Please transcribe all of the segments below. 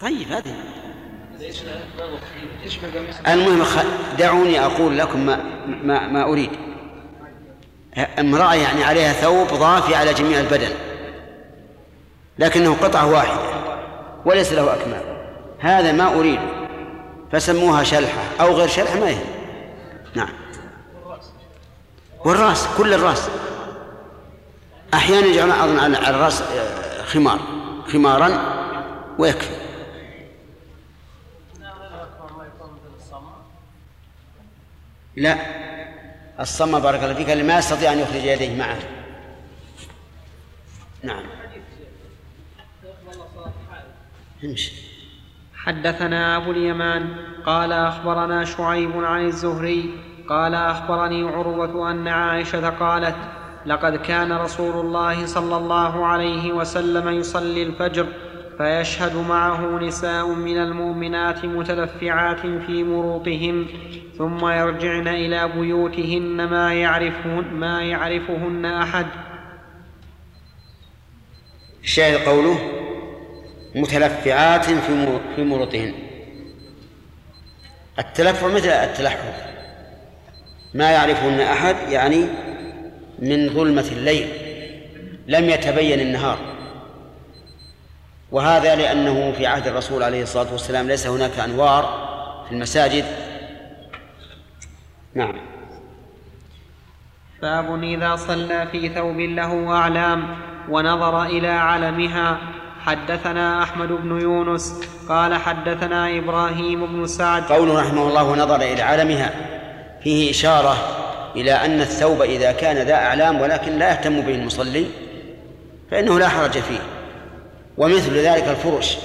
طيب هذه. المهم دعوني أقول لكم ما, ما, ما أريد. امرأة يعني عليها ثوب ضافي على جميع البدن لكنه قطعة واحدة وليس له أكمام. هذا ما أريد. فسموها شلحة أو غير شلحة ما يهم. نعم. والرأس كل الرأس. أحيانا يجعلون أظن على الرأس آه، خمار خمارا ويكفي. لا. الصم بارك الله فيك اللي ما يستطيع أن يخرج يديه معه. نعم. حدثنا أبو اليمان قال أخبرنا شعيب عن الزهري قال أخبرني عروة أن عائشة قالت لقد كان رسول الله صلى الله عليه وسلم يصلي الفجر فيشهد معه نساء من المؤمنات متلفعات في مروطهن ثم يرجعن إلى بيوتهن ما يعرفهن, ما يعرفهن أحد. الشاهد قوله متلفعات في في مروطهن التلفع مثل التلحف ما يعرفهن أحد يعني من ظلمة الليل. لم يتبين النهار. وهذا لأنه في عهد الرسول عليه الصلاة والسلام ليس هناك أنوار في المساجد. نعم. باب إذا صلى في ثوب له أعلام ونظر إلى علمها. حدثنا أحمد بن يونس قال حدثنا إبراهيم بن سعد. قوله رحمه الله ونظر إلى علمها. فيه إشارة إلى أن الثوب إذا كان ذا أعلام ولكن لا يهتم به المصلي فإنه لا حرج فيه. ومثل ذلك الفرش.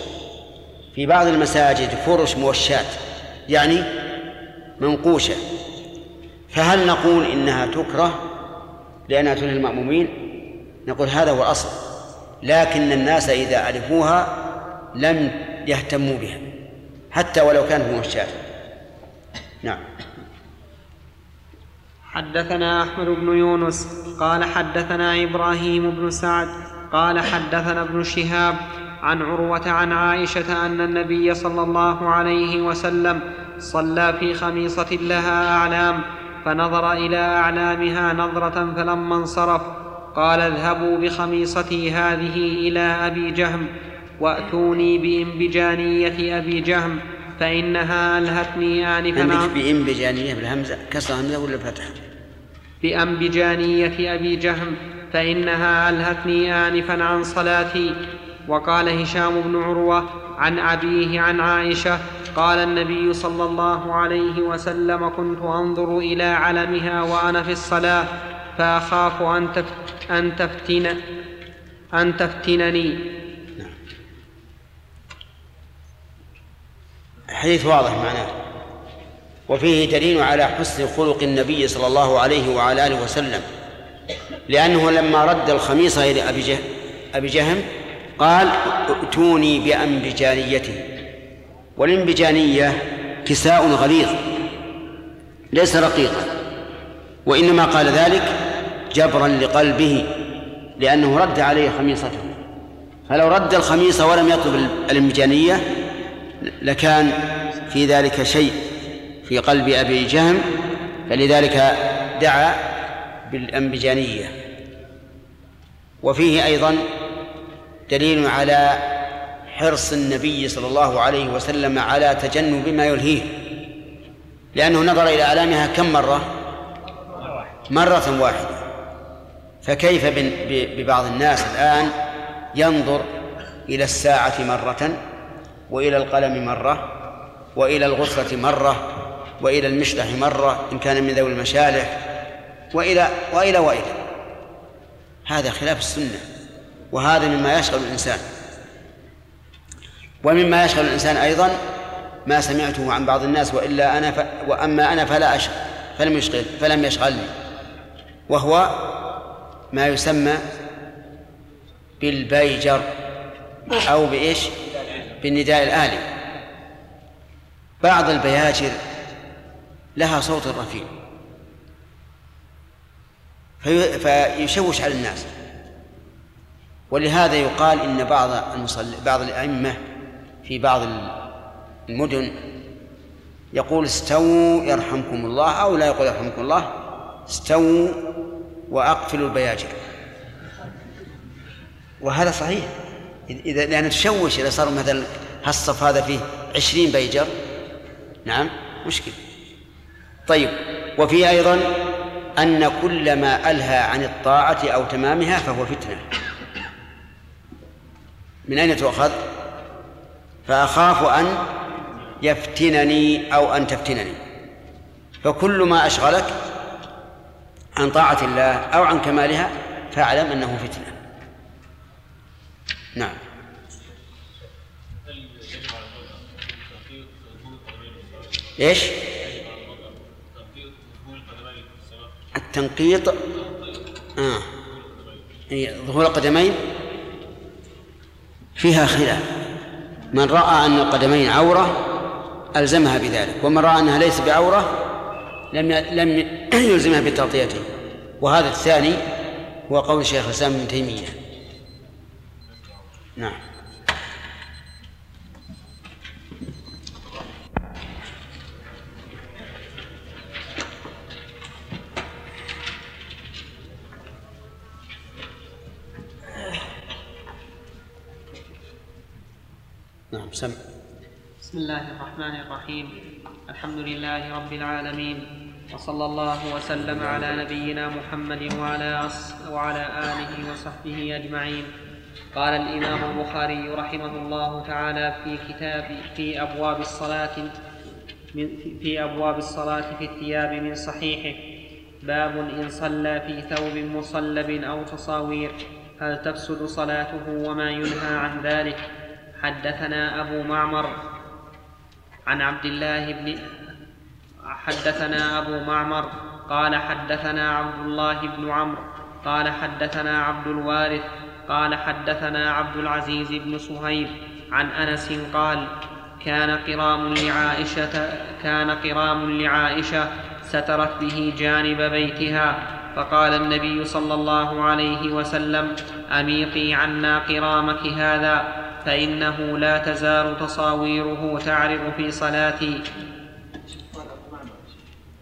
في بعض المساجد فرش موشات يعني منقوشة. فهل نقول إنها تكره لأنها تلهي المأمومين؟ نقول هذا هو الأصل. لكن الناس إذا عرفوها لم يهتموا بها حتى ولو كانت موشات نعم. حدثنا أحمد بن يونس قال حدثنا إبراهيم بن سعد قال حدثنا ابن شهاب عن عروة عن عائشة أن النبي صلى الله عليه وسلم صلى في خميصة لها أعلام فنظر إلى أعلامها نظرة فلما انصرف قال اذهبوا بخميصتي هذه إلى أبي جهم وأتوني بإنبجانية أبي جهم فإنها ألهتني آنفا. بإنبجانية بالهمزة كسر همزة ولا فتح بأنبجانية أبي جهم فإنها ألهتني آنفا عن صلاتي. وقال هشام بن عروة عن أبيه عن عائشة قال النبي صلى الله عليه وسلم كنت أنظر إلى علمها وأنا في الصلاة فأخاف أن, أن تفتن أن تفتنني. حديث واضح معناه. وفيه دليل على حسن خلق النبي صلى الله عليه وعلى آله وسلم. لأنه لما رد الخميصة إلى أبي, جه أبي جهم قال ائتوني بأنبجانيته والأنبجانية كساء غليظ ليس رقيقا وإنما قال ذلك جبرا لقلبه لأنه رد عليه خميصته. فلو رد الخميصة ولم يطلب الأنبجانية لكان في ذلك شيء في قلب أبي جهم فلذلك دعا بالأنبجانية. وفيه أيضا دليل على حرص النبي صلى الله عليه وسلم على تجنب ما يلهيه لأنه نظر إلى أعلامها كم مرة؟ مرة واحدة. فكيف ببعض الناس الآن ينظر إلى الساعة مرة وإلى القلم مرة وإلى الغصة مرة وإلى المشلح مرة إن كان من ذوي المشالح وإلى وإلى وإلى. هذا خلاف السنة وهذا مما يشغل الإنسان. ومما يشغل الإنسان أيضا ما سمعته عن بعض الناس وإلا أنا ف... وأما أنا فلا أشغل فلم يشغل فلم يشغلني. وهو ما يسمى بالبيجر أو بإيش؟ بالنداء الآلي. بعض البياجر لها صوت رفيع. في فيشوش على الناس. ولهذا يقال إن بعض المصلي بعض الأئمة في بعض المدن يقول استووا يرحمكم الله أو لا يقول يرحمكم الله استووا وأقفلوا البياجر. وهذا صحيح. إذا لأن تشوش إذا صار مثلا هالصف هذا فيه عشرين بيجر نعم مشكل طيب وفي أيضا أن كل ما ألهى عن الطاعة أو تمامها فهو فتنة من أين تؤخذ؟ فأخاف أن يفتنني أو أن تفتنني فكل ما أشغلك عن طاعة الله أو عن كمالها فاعلم أنه فتنة نعم إيش؟ التنقيط آه. ظهور القدمين فيها خلاف. من رأى أن القدمين عورة ألزمها بذلك ومن رأى أنها ليس بعورة لم لم يلزمها بتغطيته. وهذا الثاني هو قول شيخ الإسلام ابن تيمية. نعم. نعم سمع بسم الله الرحمن الرحيم. الحمد لله رب العالمين وصلى الله وسلم على نبينا محمد وعلى وعلى آله وصحبه أجمعين. قال الإمام البخاري رحمه الله تعالى في كتاب في أبواب الصلاة من في أبواب الصلاة في الثياب من صحيحه. باب إن صلى في ثوب مصلب أو تصاوير هل تفسد صلاته وما ينهى عن ذلك؟ حدثنا أبو معمر عن عبد الله بن حدثنا أبو معمر قال حدثنا عبد الله بن عمرو قال حدثنا عبد الوارث قال حدثنا عبد العزيز بن صهيب عن أنس قال كان قرام لعائشة كان قرام لعائشة سترت به جانب بيتها فقال النبي صلى الله عليه وسلم أميقي عنا قرامك هذا؟ فإنه لا تزال تصاويره تعرض في صلاتي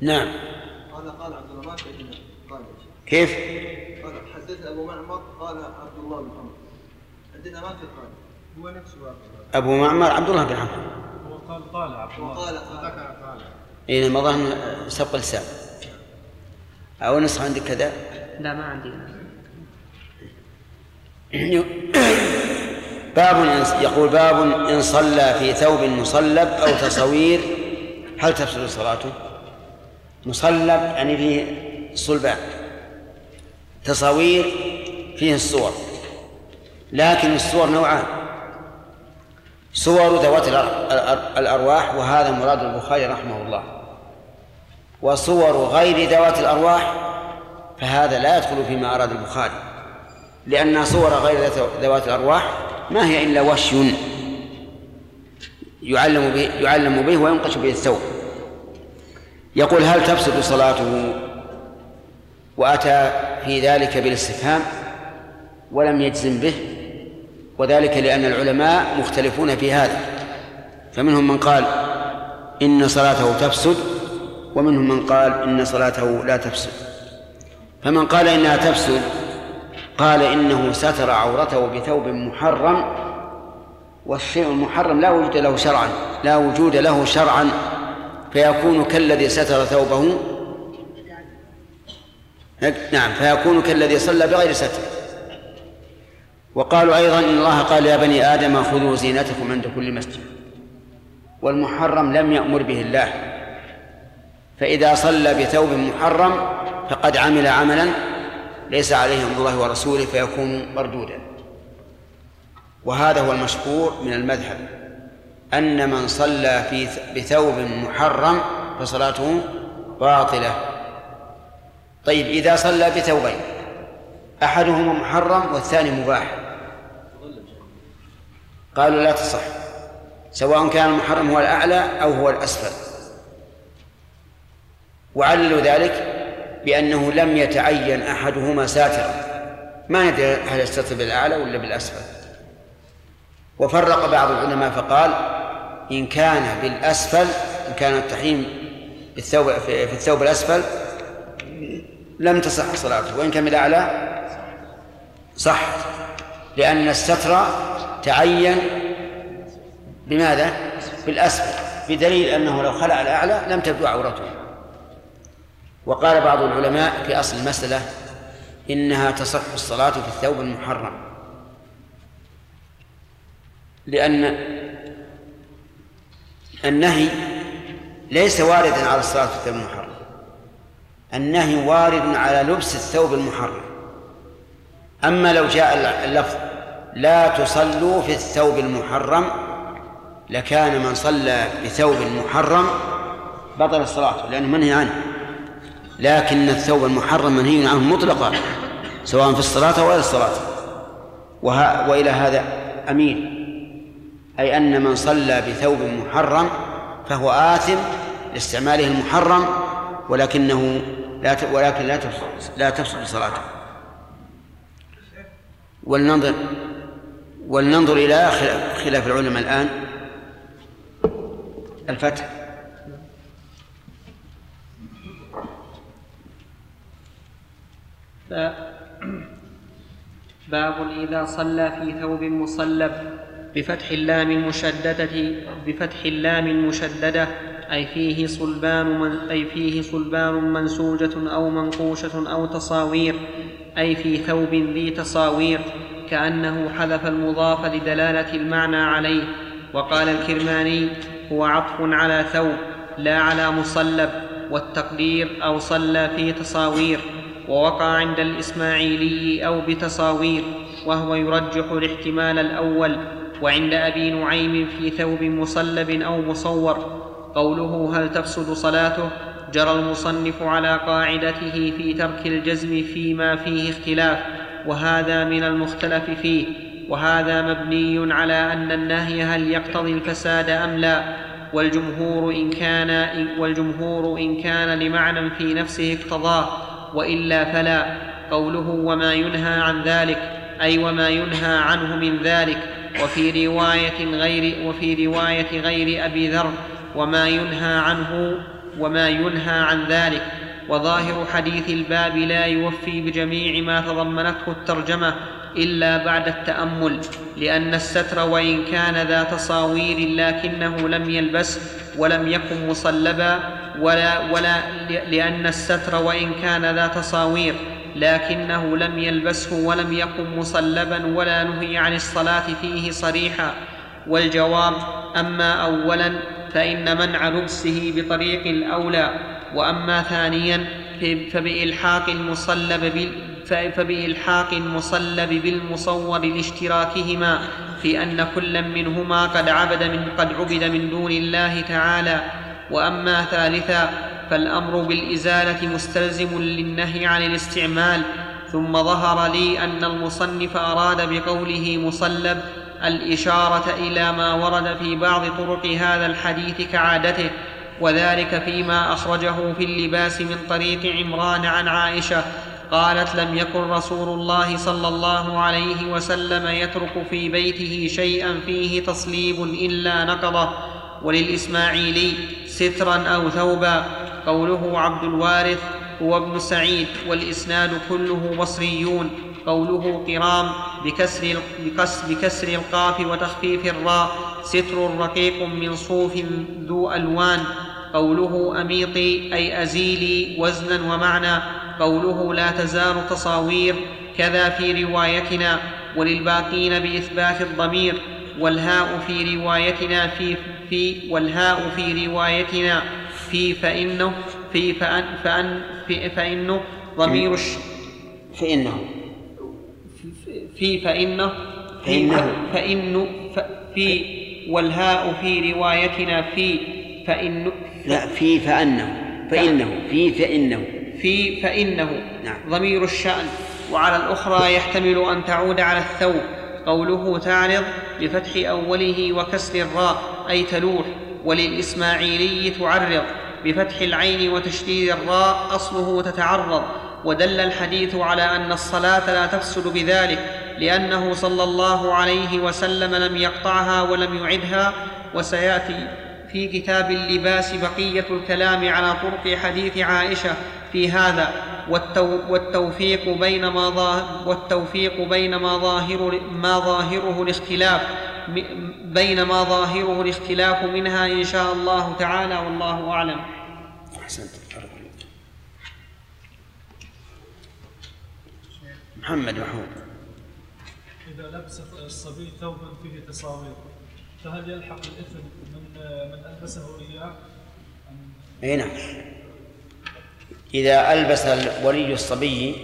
نعم. قال قال عبد الرحمن قال. كيف؟ قال حدثنا أبو معمر قال عبد الله بن عمر. عندنا ما في قال هو نفسه أبو معمر عبد الله بن عمرو هو قال قال عبد الله. وقال ذكر قال. اي ما ظن سبق لسان أو نسخه عندك كذا؟ لا ما عندي. باب يقول باب إن صلى في ثوب مصلب أو تصوير. هل تفسد صلاته؟ مصلب يعني فيه صلبان. تصاوير فيه الصور لكن الصور نوعان. صور ذوات الأرواح وهذا مراد البخاري رحمه الله. وصور غير ذوات الأرواح فهذا لا يدخل فيما أراد البخاري لأن صور غير ذوات الأرواح ما هي إلا وشي يعلم به يعلم به وينقش به الثوب. يقول هل تفسد صلاته؟ وأتى في ذلك بالاستفهام ولم يجزم به وذلك لأن العلماء مختلفون في هذا. فمنهم من قال إن صلاته تفسد ومنهم من قال إن صلاته لا تفسد فمن قال إنها تفسد قال إنه ستر عورته بثوب محرم والشيء المحرم لا وجود له شرعا لا وجود له شرعا فيكون كالذي ستر ثوبه. نعم فيكون كالذي صلى بغير ستر. وقالوا أيضا إن الله قال يا بني آدم خذوا زينتكم عند كل مسجد. والمحرم لم يأمر به الله. فإذا صلى بثوب محرم فقد عمل عملا ليس عليه أمر الله ورسوله فيكون مردودا. وهذا هو المشهور من المذهب أن من صلى في بثوب محرم فصلاته باطلة. طيب إذا صلى بثوبين أحدهما محرم والثاني مباح. قالوا لا تصح سواء كان المحرم هو الأعلى أو هو الأسفل. وعللوا ذلك بأنه لم يتعين أحدهما ساترا. ما ندري هل يستتر بالأعلى ولا بالأسفل. وفرق بعض العلماء فقال إن كان بالأسفل إن كان التحريم بالثوب في الثوب الأسفل لم تصح صلاته. وإن كان بالأعلى صح لأن الستر تعين بماذا؟ بالأسفل. بدليل أنه لو خلع الأعلى لم تبدو عورته. وقال بعض العلماء في أصل المسألة إنها تصح الصلاة في الثوب المحرم. لأن النهي ليس واردا على الصلاة في الثوب المحرم. النهي وارد على لبس الثوب المحرم. أما لو جاء اللفظ لا تصلوا في الثوب المحرم لكان من صلى بثوب محرم بطل الصلاة لأنه منهي عنه. لكن الثوب المحرم منهي عنه مطلقا سواء في الصلاة أو غير الصلاة. وها وإلى هذا أمين. أي أن من صلى بثوب محرم فهو آثم لاستعماله المحرم ولكنه لا ولكن لا تفسد لا تفسد صلاته ولننظر ولننظر إلى خلاف العلماء الآن. الفتح. باب إذا صلى في ثوب مصلب بفتح اللام المشددة بفتح اللام المشددة أي فيه صلبان من أي فيه صلبان منسوجة أو منقوشة أو تصاوير أي في ثوب ذي تصاوير كأنه حذف المضاف لدلالة المعنى عليه. وقال الكرماني هو عطف على ثوب لا على مصلب والتقدير أو صلى في تصاوير. ووقع عند الإسماعيلي أو بتصاوير وهو يرجح الاحتمال الأول وعند أبي نعيم في ثوب مصلب أو مصور. قوله هل تفسد صلاته؟ جرى المصنف على قاعدته في ترك الجزم فيما فيه اختلاف وهذا من المختلف فيه. وهذا مبني على أن النهي هل يقتضي الفساد أم لا. والجمهور إن كان والجمهور إن كان لمعنى في نفسه اقتضاه. وإلا فلا. قوله وما ينهى عن ذلك أي وما ينهى عنه من ذلك. وفي رواية غير وفي رواية غير أبي ذر وما ينهى عنه وما ينهى عن ذلك. وظاهر حديث الباب لا يوفي بجميع ما تضمنته الترجمة إلا بعد التأمل لأن الستر وإن كان ذا تصاوير لكنه لم يلبس ولم يكن مصلبا ولا, ولا لأن الستر وإن كان ذا تصاوير لكنه لم يلبسه ولم يكن مصلبا ولا نهي عن الصلاة فيه صريحا. والجواب أما اولا فإن منع لبسه بطريق الأولى وأما ثانيا فبإلحاق المصلب فبإلحاق المصلب بالمصور لاشتراكهما في أن كلا منهما قد عبد من قد عبد من دون الله تعالى. وأما ثالثا فالأمر بالإزالة مستلزم للنهي عن الاستعمال. ثم ظهر لي أن المصنف أراد بقوله مصلب الإشارة إلى ما ورد في بعض طرق هذا الحديث كعادته وذلك فيما أخرجه في اللباس من طريق عمران عن عائشة قالت لم يكن رسول الله صلى الله عليه وسلم يترك في بيته شيئا فيه تصليب إلا نقضه وللإسماعيلي سترا أو ثوبا. قوله عبد الوارث هو ابن سعيد والإسناد كله بصريون. قوله قرام بكسر, بكسر القاف وتخفيف الراء ستر رقيق من صوف ذو ألوان. قوله أميطي أي أزيلي وزنا ومعنى. قوله لا تزال تصاوير كذا في روايتنا وللباقين بإثبات الضمير والهاء في روايتنا في في والهاء في روايتنا في فإنه في فأن فأن في فإنه ضمير الش فإنه. في فإنه فإنه. فإنه في والهاء في روايتنا في فإنه لا في فأنه. فإنه. في فإنه. في فإنه نعم. ضمير الشأن. وعلى الأخرى يحتمل أن تعود على الثوب. قوله تعرض بفتح أوله وكسر الراء أي تلوح. وللإسماعيلي تعرض بفتح العين وتشديد الراء أصله تتعرض. ودل الحديث على أن الصلاة لا تفسد بذلك لأنه صلى الله عليه وسلم لم يقطعها ولم يعدها. وسيأتي في كتاب اللباس بقية الكلام على طرق حديث عائشة. في هذا والتوفيق بين ما ظاهر والتوفيق بين ما ظاهر ما ظاهره الاختلاف بين ما ظاهره الاختلاف منها إن شاء الله تعالى والله أعلم. أحسنت محمد محمود إذا لبس الصبي ثوبا فيه تصاوير فهل يلحق الإثم من من ألبسه إياه؟ أي نعم إذا ألبس ولي الصبي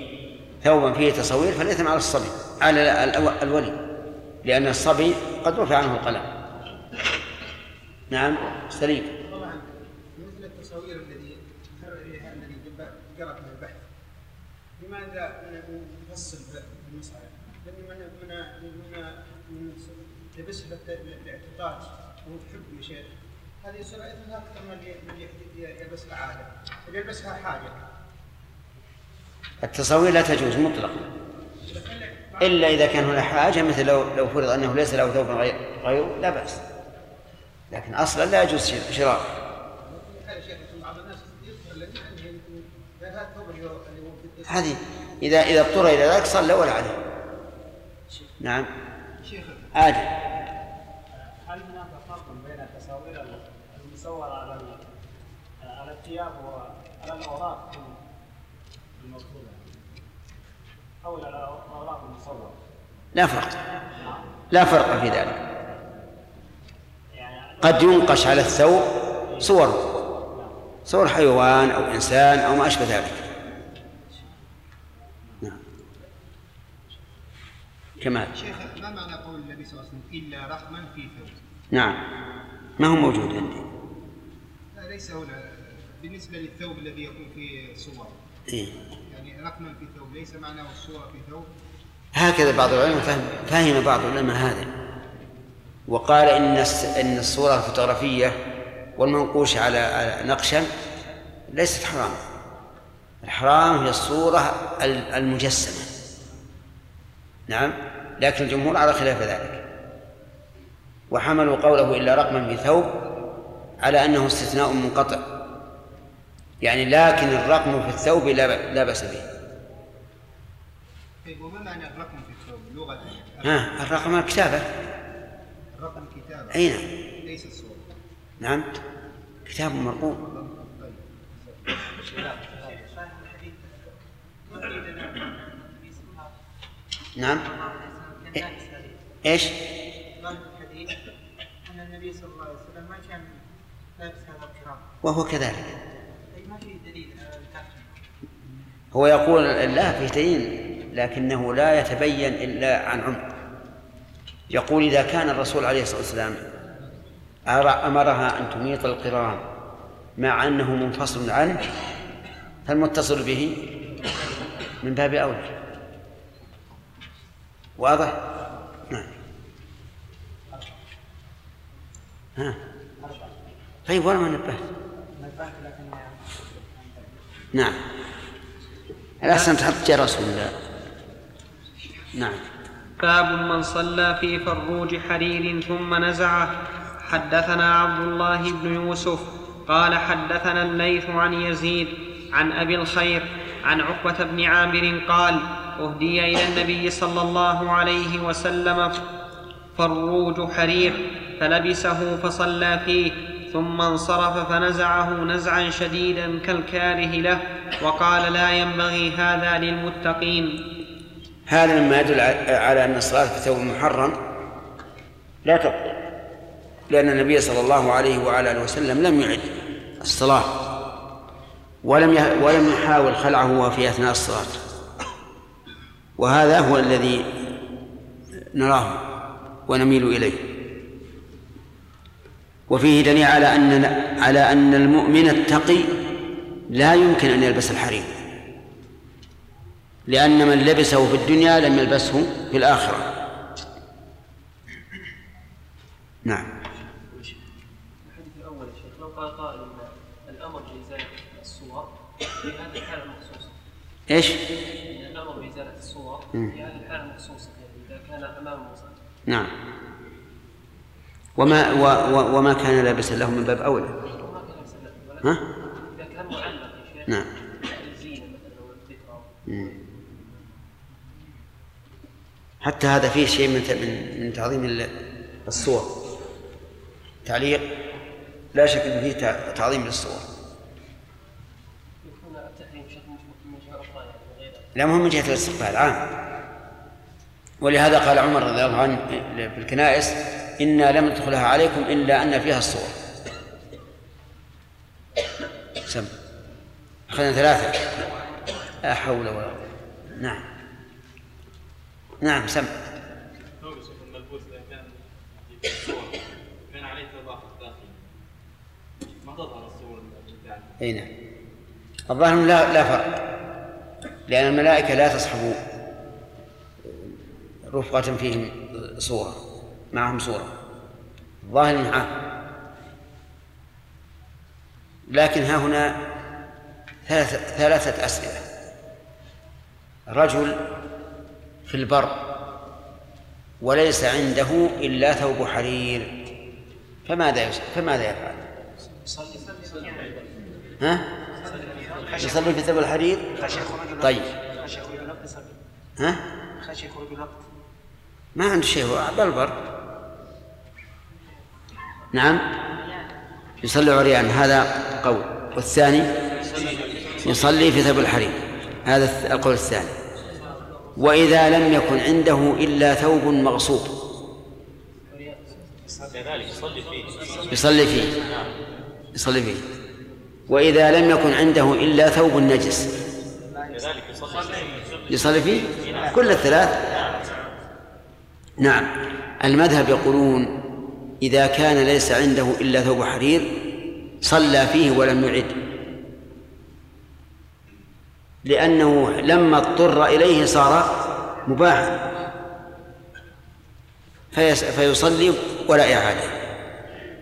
ثوبا فيه تصوير فالإثم على الصبي على الولي لأن الصبي قد رفع عنه القلم. نعم سليم. طبعا مثل من البحث. لماذا من من من لبسها بالاعتقاد وحب شيء هذه يصير اثمها أكثر من اللي يلبسها عاده اللي يلبسها حاجة. التصاوير لا تجوز مطلقا إلا إذا كان هناك حاجة مثل لو لو فرض أنه ليس له ثوب غير غيره لا بأس. لكن أصلا لا يجوز شراء. هذه اذا إذا اضطر إلى ذلك صلى ولا عليه. نعم. عادي. المصور على على الثياب الاوراق أو على الاوراق المصور لا فرق. لا فرق في ذلك. قد ينقش على الثوب صور صور حيوان أو إنسان أو ما أشبه ذلك. نعم. كمال. شيخ ما معنى قول النبي صلى الله عليه وسلم إلا رقما في ثوب؟ نعم. ما هو موجود عندي؟ ليس هنا. بالنسبة للثوب الذي يكون فيه صور. إيه؟ يعني رقما في ثوب ليس معناه الصورة في ثوب. هكذا بعض العلماء فهم, فهم بعض العلماء هذا. وقال إن إن الصورة الفوتوغرافية والمنقوش على نقشا ليست حرام الحرام هي الصورة المجسمة. نعم؟ لكن الجمهور على خلاف ذلك. وحملوا قوله إلا رقما في ثوب على أنه استثناء منقطع. يعني لكن الرقم في الثوب لا لا بأس به. طيب وما معنى الرقم في الثوب؟ لغة. ها الرقم الكتابة. الرقم كتابة. أي نعم. ليس الصورة نعم. كتاب مرقوم. نعم. إيش؟ وهو كذلك. هو يقول لا في دليل لكنه لا يتبين إلا عن عمق. يقول إذا كان الرسول عليه الصلاة والسلام أمرها أن تميط القرآن مع أنه منفصل عنه فالمتصل به من باب أولى. واضح؟ نعم. ها. طيب ولا ما نبهت؟ نعم. الأحسن تحط جرس ولا؟ نعم. باب من صلى في فروج حرير ثم نزعه حدثنا عبد الله بن يوسف قال حدثنا الليث عن يزيد عن أبي الخير عن عقبة بن عامر قال أهدي إلى النبي صلى الله عليه وسلم فروج حرير فلبسه فصلى فيه. ثم انصرف فنزعه نزعا شديدا كالكاره له وقال لا ينبغي هذا للمتقين. هذا مما يدل على أن الصلاة في ثوب محرم لا تبطل لأن النبي صلى الله عليه وعلى آله وسلم لم يعد الصلاة ولم ولم يحاول خلعه في أثناء الصلاة. وهذا هو الذي نراه ونميل إليه. وفيه دليل على أن على أن المؤمن التقي لا يمكن أن يلبس الحرير. لأن من لبسه في الدنيا لم يلبسه في الآخرة. نعم. الحديث الأول شيخ لو قال قائل الأمر بإزالة الصور في هذه الحالة المخصوصة إيش؟ الأمر بإزالة الصور في هذه الحالة المخصوصة يعني إذا كان أمام مصلي نعم. وما و و وما كان لابسا له من باب ولا ها؟ نعم. حتى هذا فيه شيء من من تعظيم ال- الصور. تعليق؟ لا شك ان فيه تع- تعظيم للصور. يعني لا مهم من جهة الاستقبال عام. ولهذا قال عمر رضي الله عنه في الكنائس إنا لم ندخلها عليكم إلا أن فيها الصور. سم. أخذنا ثلاثة. لا حول ولا قوة. نعم. نعم سم. كان ما تظهر إي نعم. الظاهر لا لا فرق. لأن الملائكة لا تصحب رفقة فيهم صورة. معهم صورة الظاهر معه لكن ها هنا ثلاثة, ثلاثة أسئلة رجل في البر وليس عنده إلا ثوب حرير فماذا فماذا يفعل؟ ها؟ يصلي في ثوب الحرير؟ طيب ها؟ ما عنده شيء هو بالبر نعم. يصلي عريان هذا قول. والثاني؟ يصلي في ثوب الحرير. هذا القول الثاني. وإذا لم يكن عنده إلا ثوب مغصوب. يصلي فيه. يصلي فيه. وإذا لم يكن عنده إلا ثوب نجس. يصلي فيه؟ كل الثلاث؟ نعم. المذهب يقولون إذا كان ليس عنده إلا ثوب حرير صلى فيه ولم يعد. لأنه لما اضطر إليه صار مباحا. فيصلي ولا إعادة.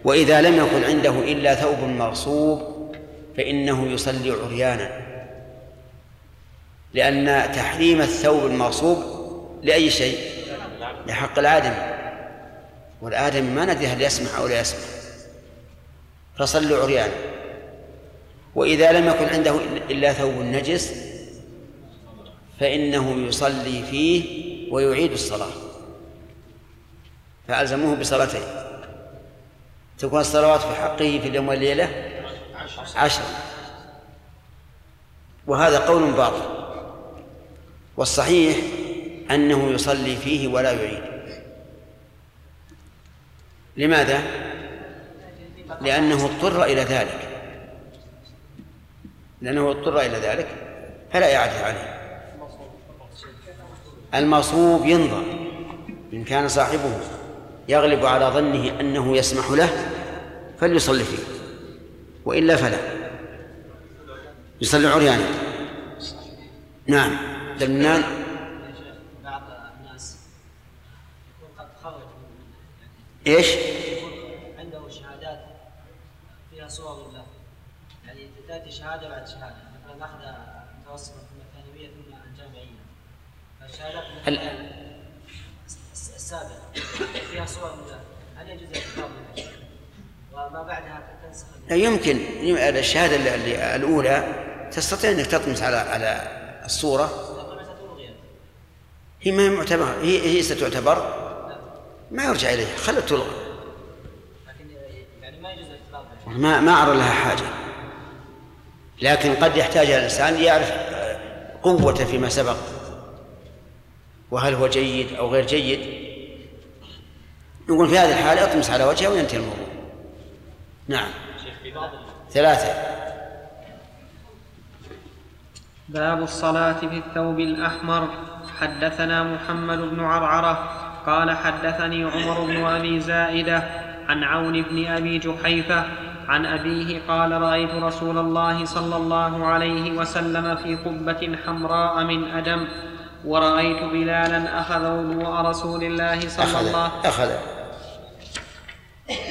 وإذا لم يكن عنده إلا ثوب مغصوب فإنه يصلي عريانا. لأن تحريم الثوب المغصوب لأي شيء؟ لحق الآدمي والآدمي ما ندري هل يسمع أو لا يسمع فصلوا عريانا وإذا لم يكن عنده إلا ثوب نجس فإنه يصلي فيه ويعيد الصلاة. فألزموه بصلاتين. تكون الصلوات في حقه في اليوم والليلة عشر. وهذا قول باطل. والصحيح أنه يصلي فيه ولا يعيد. لماذا؟ لأنه اضطر إلى ذلك. لأنه اضطر إلى ذلك فلا إعادة عليه. المصوب ينظر إن كان صاحبه يغلب على ظنه أنه يسمح له فليصلي فيه. وإلا فلا. يصلي عريانا. نعم. دمنان بعض الناس يكون قد خرج من إيش؟ عنده شهادات فيها صور لله يعني تأتي شهادة بعد شهادة مثلا اخذ متوسطة ثم الثانوية ثم الجامعية. فالشهادات ال- الس- السابقة. فيها صور لله هل يجوز الاعتبار؟ وما بعدها تنسخ لا يمكن. يم- الشهادة ال- ال- الأولى تستطيع أنك تطمس على على تلغيت هي ما هي معتبرة هي هي ستعتبر ما يرجع إليها خلها تلغى لكن يعني ما يجوز الاعتبار بها ما ما أرى لها حاجة. لكن قد يحتاج الإنسان يعرف آه، قوته فيما سبق. وهل هو جيد أو غير جيد. نقول في هذه الحالة اطمس على وجهه وينتهي الموضوع. نعم. ثلاثة. باب الصلاة في الثوب الأحمر. حدثنا محمد بن عرعرة قال حدثني عمر بن أبي زائدة عن عون بن أبي جحيفة عن أبيه قال رأيت رسول الله صلى الله عليه وسلم في قبة حمراء من أدم ورأيت بلالا أخذ وضوء رسول الله صلى الله أخذ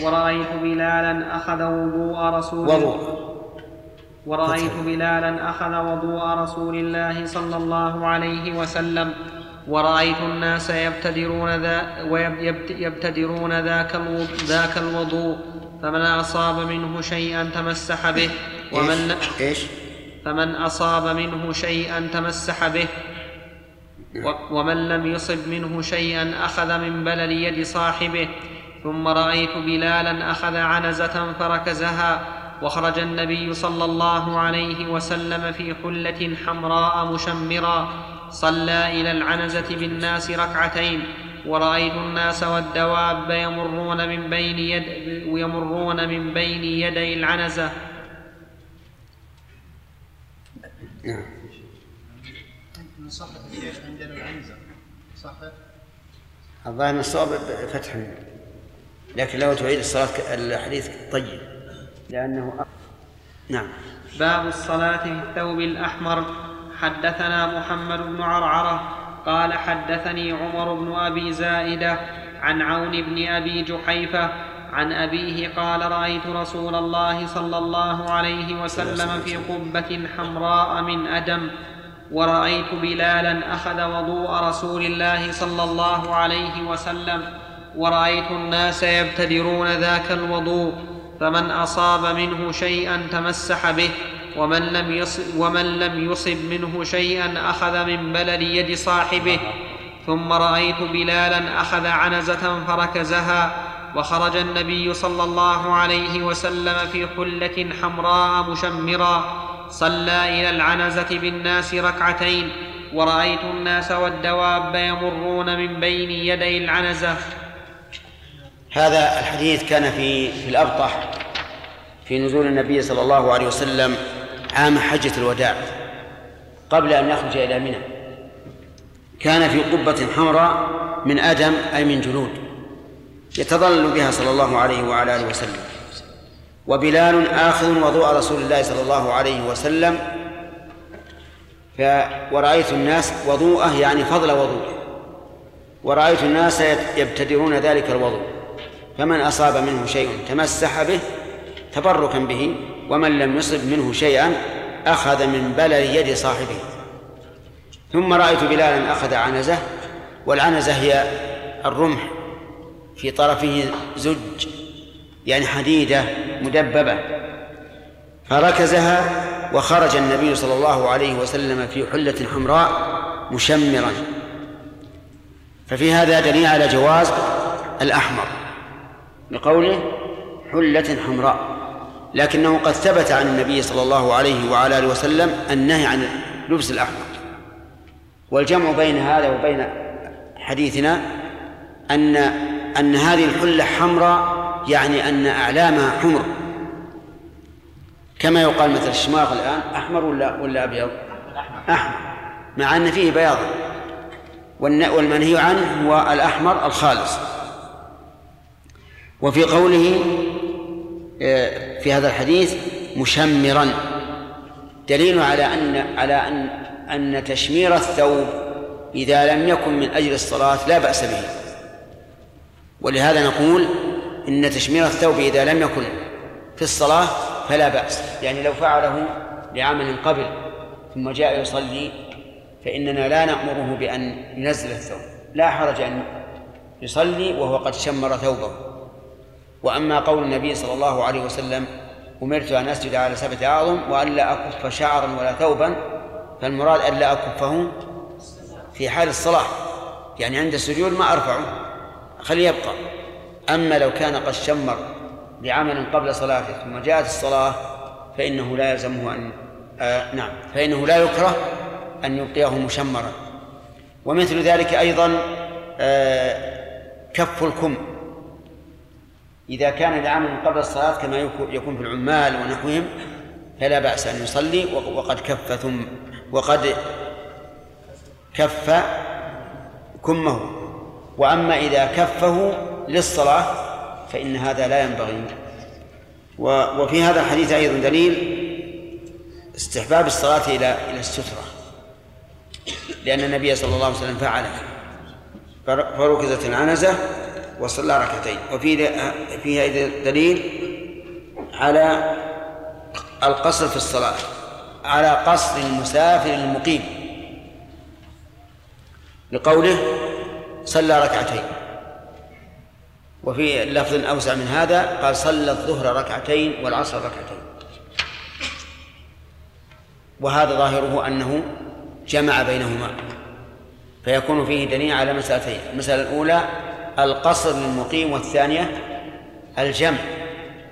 ورأيت بلالا أخذ وضوء رسول وضوء. ورأيت بلالا أخذ وضوء رسول الله صلى الله عليه وسلم. ورأيت الناس يبتدرون ذا ويبتدرون ذاك الوضوء, ذاك الوضوء فمن أصاب منه شيئا تمسح به ومن إيش؟ فمن أصاب منه شيئا تمسح به ومن لم يصب منه شيئا أخذ من بلل يد صاحبه ثم رأيت بلالا أخذ عنزة فركزها وخرج النبي صلى الله عليه وسلم في حلة حمراء مشمرا صلى إلى العنزة بالناس ركعتين. ورأيت الناس والدواب يمرون من بين يد يمرون من بين يدي العنزة. نعم من صحة الشيخ عندنا العنزة صحة الظاهر الصواب فتح لكن لو تعيد الصلاة الحديث طيب لأنه نعم. باب الصلاة في الثوب الأحمر. حدثنا محمد بن عرعرة قال حدثني عمر بن أبي زائدة عن عون بن أبي جحيفة عن أبيه قال رأيت رسول الله صلى الله عليه وسلم في قبة حمراء من أدم ورأيت بلالا أخذ وضوء رسول الله صلى الله عليه وسلم ورأيت الناس يبتدرون ذاك الوضوء فمن أصاب منه شيئا تمسح به ومن لم يصب, ومن لم يصب منه شيئا أخذ من بلل يد صاحبه. ثم رأيت بلالا أخذ عنزة فركزها وخرج النبي صلى الله عليه وسلم في حلة حمراء مشمرا. صلى إلى العنزة بالناس ركعتين ورأيت الناس والدواب يمرون من بين يدي العنزة. هذا الحديث كان في في الأبطح في نزول النبي صلى الله عليه وسلم. عام حجة الوداع قبل أن يخرج إلى منى. كان في قبة حمراء من أدم أي من جلود يتظلل بها صلى الله عليه وعلى آله وسلم. وبلال آخذ وضوء رسول الله صلى الله عليه وسلم ف ورأيت الناس وضوءه يعني فضل وضوءه. ورأيت الناس يبتدرون ذلك الوضوء فمن أصاب منه شيء تمسح به تبركا به. ومن لم يصب منه شيئا أخذ من بلل يد صاحبه. ثم رأيت بلالا أخذ عنزة والعنزة هي الرمح في طرفه زج يعني حديدة مدببة. فركزها وخرج النبي صلى الله عليه وسلم في حلة حمراء مشمرا. ففي هذا دليل على جواز الأحمر. بقوله حلة حمراء. لكنه قد ثبت عن النبي صلى الله عليه وعلى آله وسلم النهي عن لبس الأحمر. والجمع بين هذا وبين حديثنا أن أن هذه الحلة حمراء يعني أن أعلامها حمر. كما يقال مثل الشماغ الآن أحمر ولا ولا أبيض؟ أحمر. مع أن فيه بياضا والمنهي عنه هو الأحمر الخالص. وفي قوله في هذا الحديث مشمرا دليل على أن على أن أن تشمير الثوب إذا لم يكن من أجل الصلاة لا بأس به. ولهذا نقول إن تشمير الثوب إذا لم يكن في الصلاة فلا بأس. يعني لو فعله لعمل قبل ثم جاء يصلي فإننا لا نأمره بأن ينزل الثوب. لا حرج أن يصلي وهو قد شمر ثوبه. وأما قول النبي صلى الله عليه وسلم أمرت أن أسجد على سبعة أعظم وأن لا أكف شعرا ولا ثوبا فالمراد أن لا أكفه في حال الصلاة يعني عند السجود ما أرفعه خليه يبقى. أما لو كان قد شمر بعمل قبل صلاته ثم جاءت الصلاة فإنه لا يلزمه أن آه نعم فإنه لا يكره أن يبقيه مشمرا. ومثل ذلك أيضا آه كف الكم. إذا كان لعمل قبل الصلاة كما يكون في العمال ونحوهم فلا بأس أن يصلي وقد كف ثم وقد كف كمه. وأما إذا كفه للصلاة فإن هذا لا ينبغي. وفي هذا الحديث أيضا دليل استحباب الصلاة إلى إلى السترة. لأن النبي صلى الله عليه وسلم فعل فركزت العنزة وصلى ركعتين. وفي فيها دليل على القصر في الصلاة على قصر المسافر المقيم. لقوله صلى ركعتين. وفي لفظ أوسع من هذا قال صلى الظهر ركعتين والعصر ركعتين. وهذا ظاهره أنه جمع بينهما فيكون فيه دليل على مسألتين. المسألة الأولى القصر للمقيم والثانية الجمع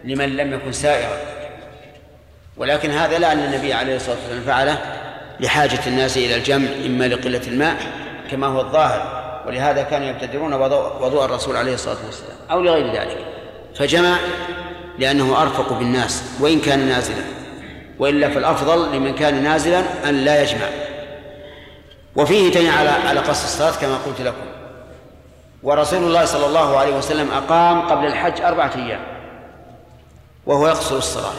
لمن لم يكن سائرا. ولكن هذا لا أن النبي عليه الصلاة والسلام فعله لحاجة الناس إلى الجمع إما لقلة الماء كما هو الظاهر ولهذا كانوا يبتدرون وضوء الرسول عليه الصلاة والسلام أو لغير ذلك. فجمع لأنه أرفق بالناس وإن كان نازلا وإلا فالأفضل لمن كان نازلا أن لا يجمع. وفيه دليل على على قصر الصلاة كما قلت لكم. ورسول الله صلى الله عليه وسلم أقام قبل الحج أربعة أيام وهو يقصر الصلاة.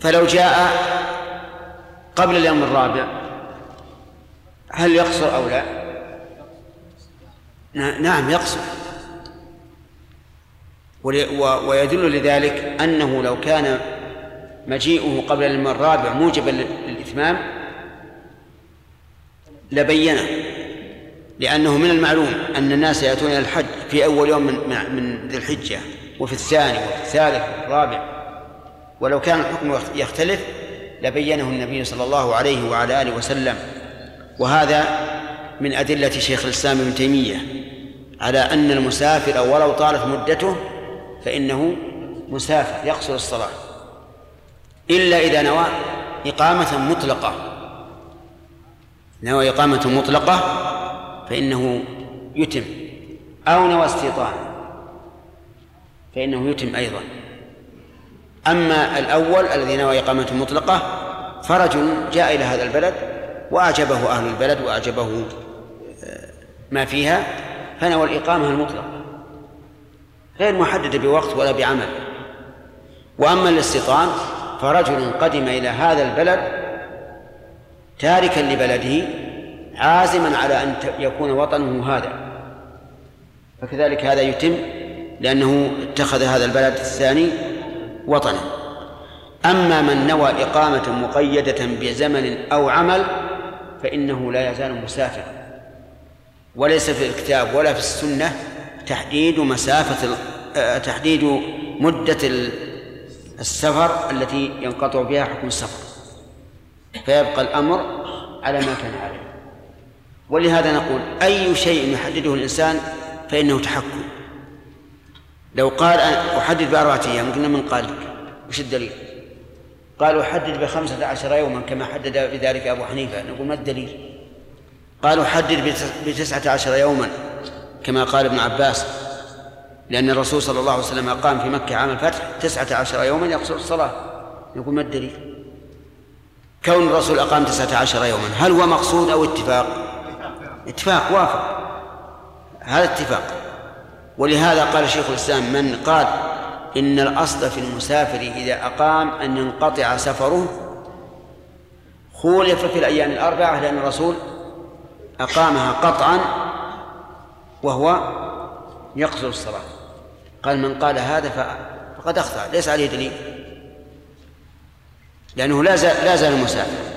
فلو جاء قبل اليوم الرابع هل يقصر أو لا؟ نعم يقصر. ويدل لذلك أنه لو كان مجيئه قبل اليوم الرابع موجبا للإتمام لبينه. لأنه من المعلوم أن الناس يأتون إلى الحج في أول يوم من من ذي الحجة وفي الثاني وفي الثالث وفي الرابع. ولو كان الحكم يختلف لبينه النبي صلى الله عليه وعلى آله وسلم. وهذا من أدلة شيخ الإسلام ابن تيمية على أن المسافر ولو طالت مدته فإنه مسافر يقصر الصلاة. إلا إذا نوى إقامة مطلقة. نوى إقامة مطلقة فإنه يتم. أو نوى استيطان. فإنه يتم أيضا. أما الأول الذي نوى إقامة مطلقة فرجل جاء إلى هذا البلد وأعجبه أهل البلد وأعجبه آه، ما فيها فنوى الإقامة المطلقة. غير محددة بوقت ولا بعمل. وأما الاستيطان فرجل قدم إلى هذا البلد تاركا لبلده عازما على أن يكون وطنه هذا. فكذلك هذا يتم لأنه اتخذ هذا البلد الثاني وطنا. أما من نوى إقامة مقيدة بزمن أو عمل فإنه لا يزال مسافرا. وليس في الكتاب ولا في السنة تحديد مسافة آه، تحديد مدة السفر التي ينقطع بها حكم السفر. فيبقى الأمر على ما كان عليه. ولهذا نقول أي شيء يحدده الإنسان فإنه تحكم لو قال أحدد بأربعة أيام قلنا من قال لك وش الدليل؟ قالوا حدد بخمسة عشر يوما كما حدد بذلك أبو حنيفة نقول ما الدليل؟ قالوا حدد بتسعة عشر يوما كما قال ابن عباس لأن الرسول صلى الله عليه وسلم أقام في مكة عام الفتح تسعة عشر يوما يقصر الصلاة نقول ما الدليل؟ كون الرسول أقام تسعة عشر يوما هل هو مقصود أو اتفاق؟ اتفاق وافق. هذا اتفاق. ولهذا قال شيخ الإسلام من قال إن الأصل في المسافر إذا أقام أن ينقطع سفره خولف في الأيام الأربعة لأن الرسول أقامها قطعا وهو يقصر الصلاة. قال من قال هذا فقد أخطأ. ليس عليه دليل. لأنه لا زال لا زال مسافر.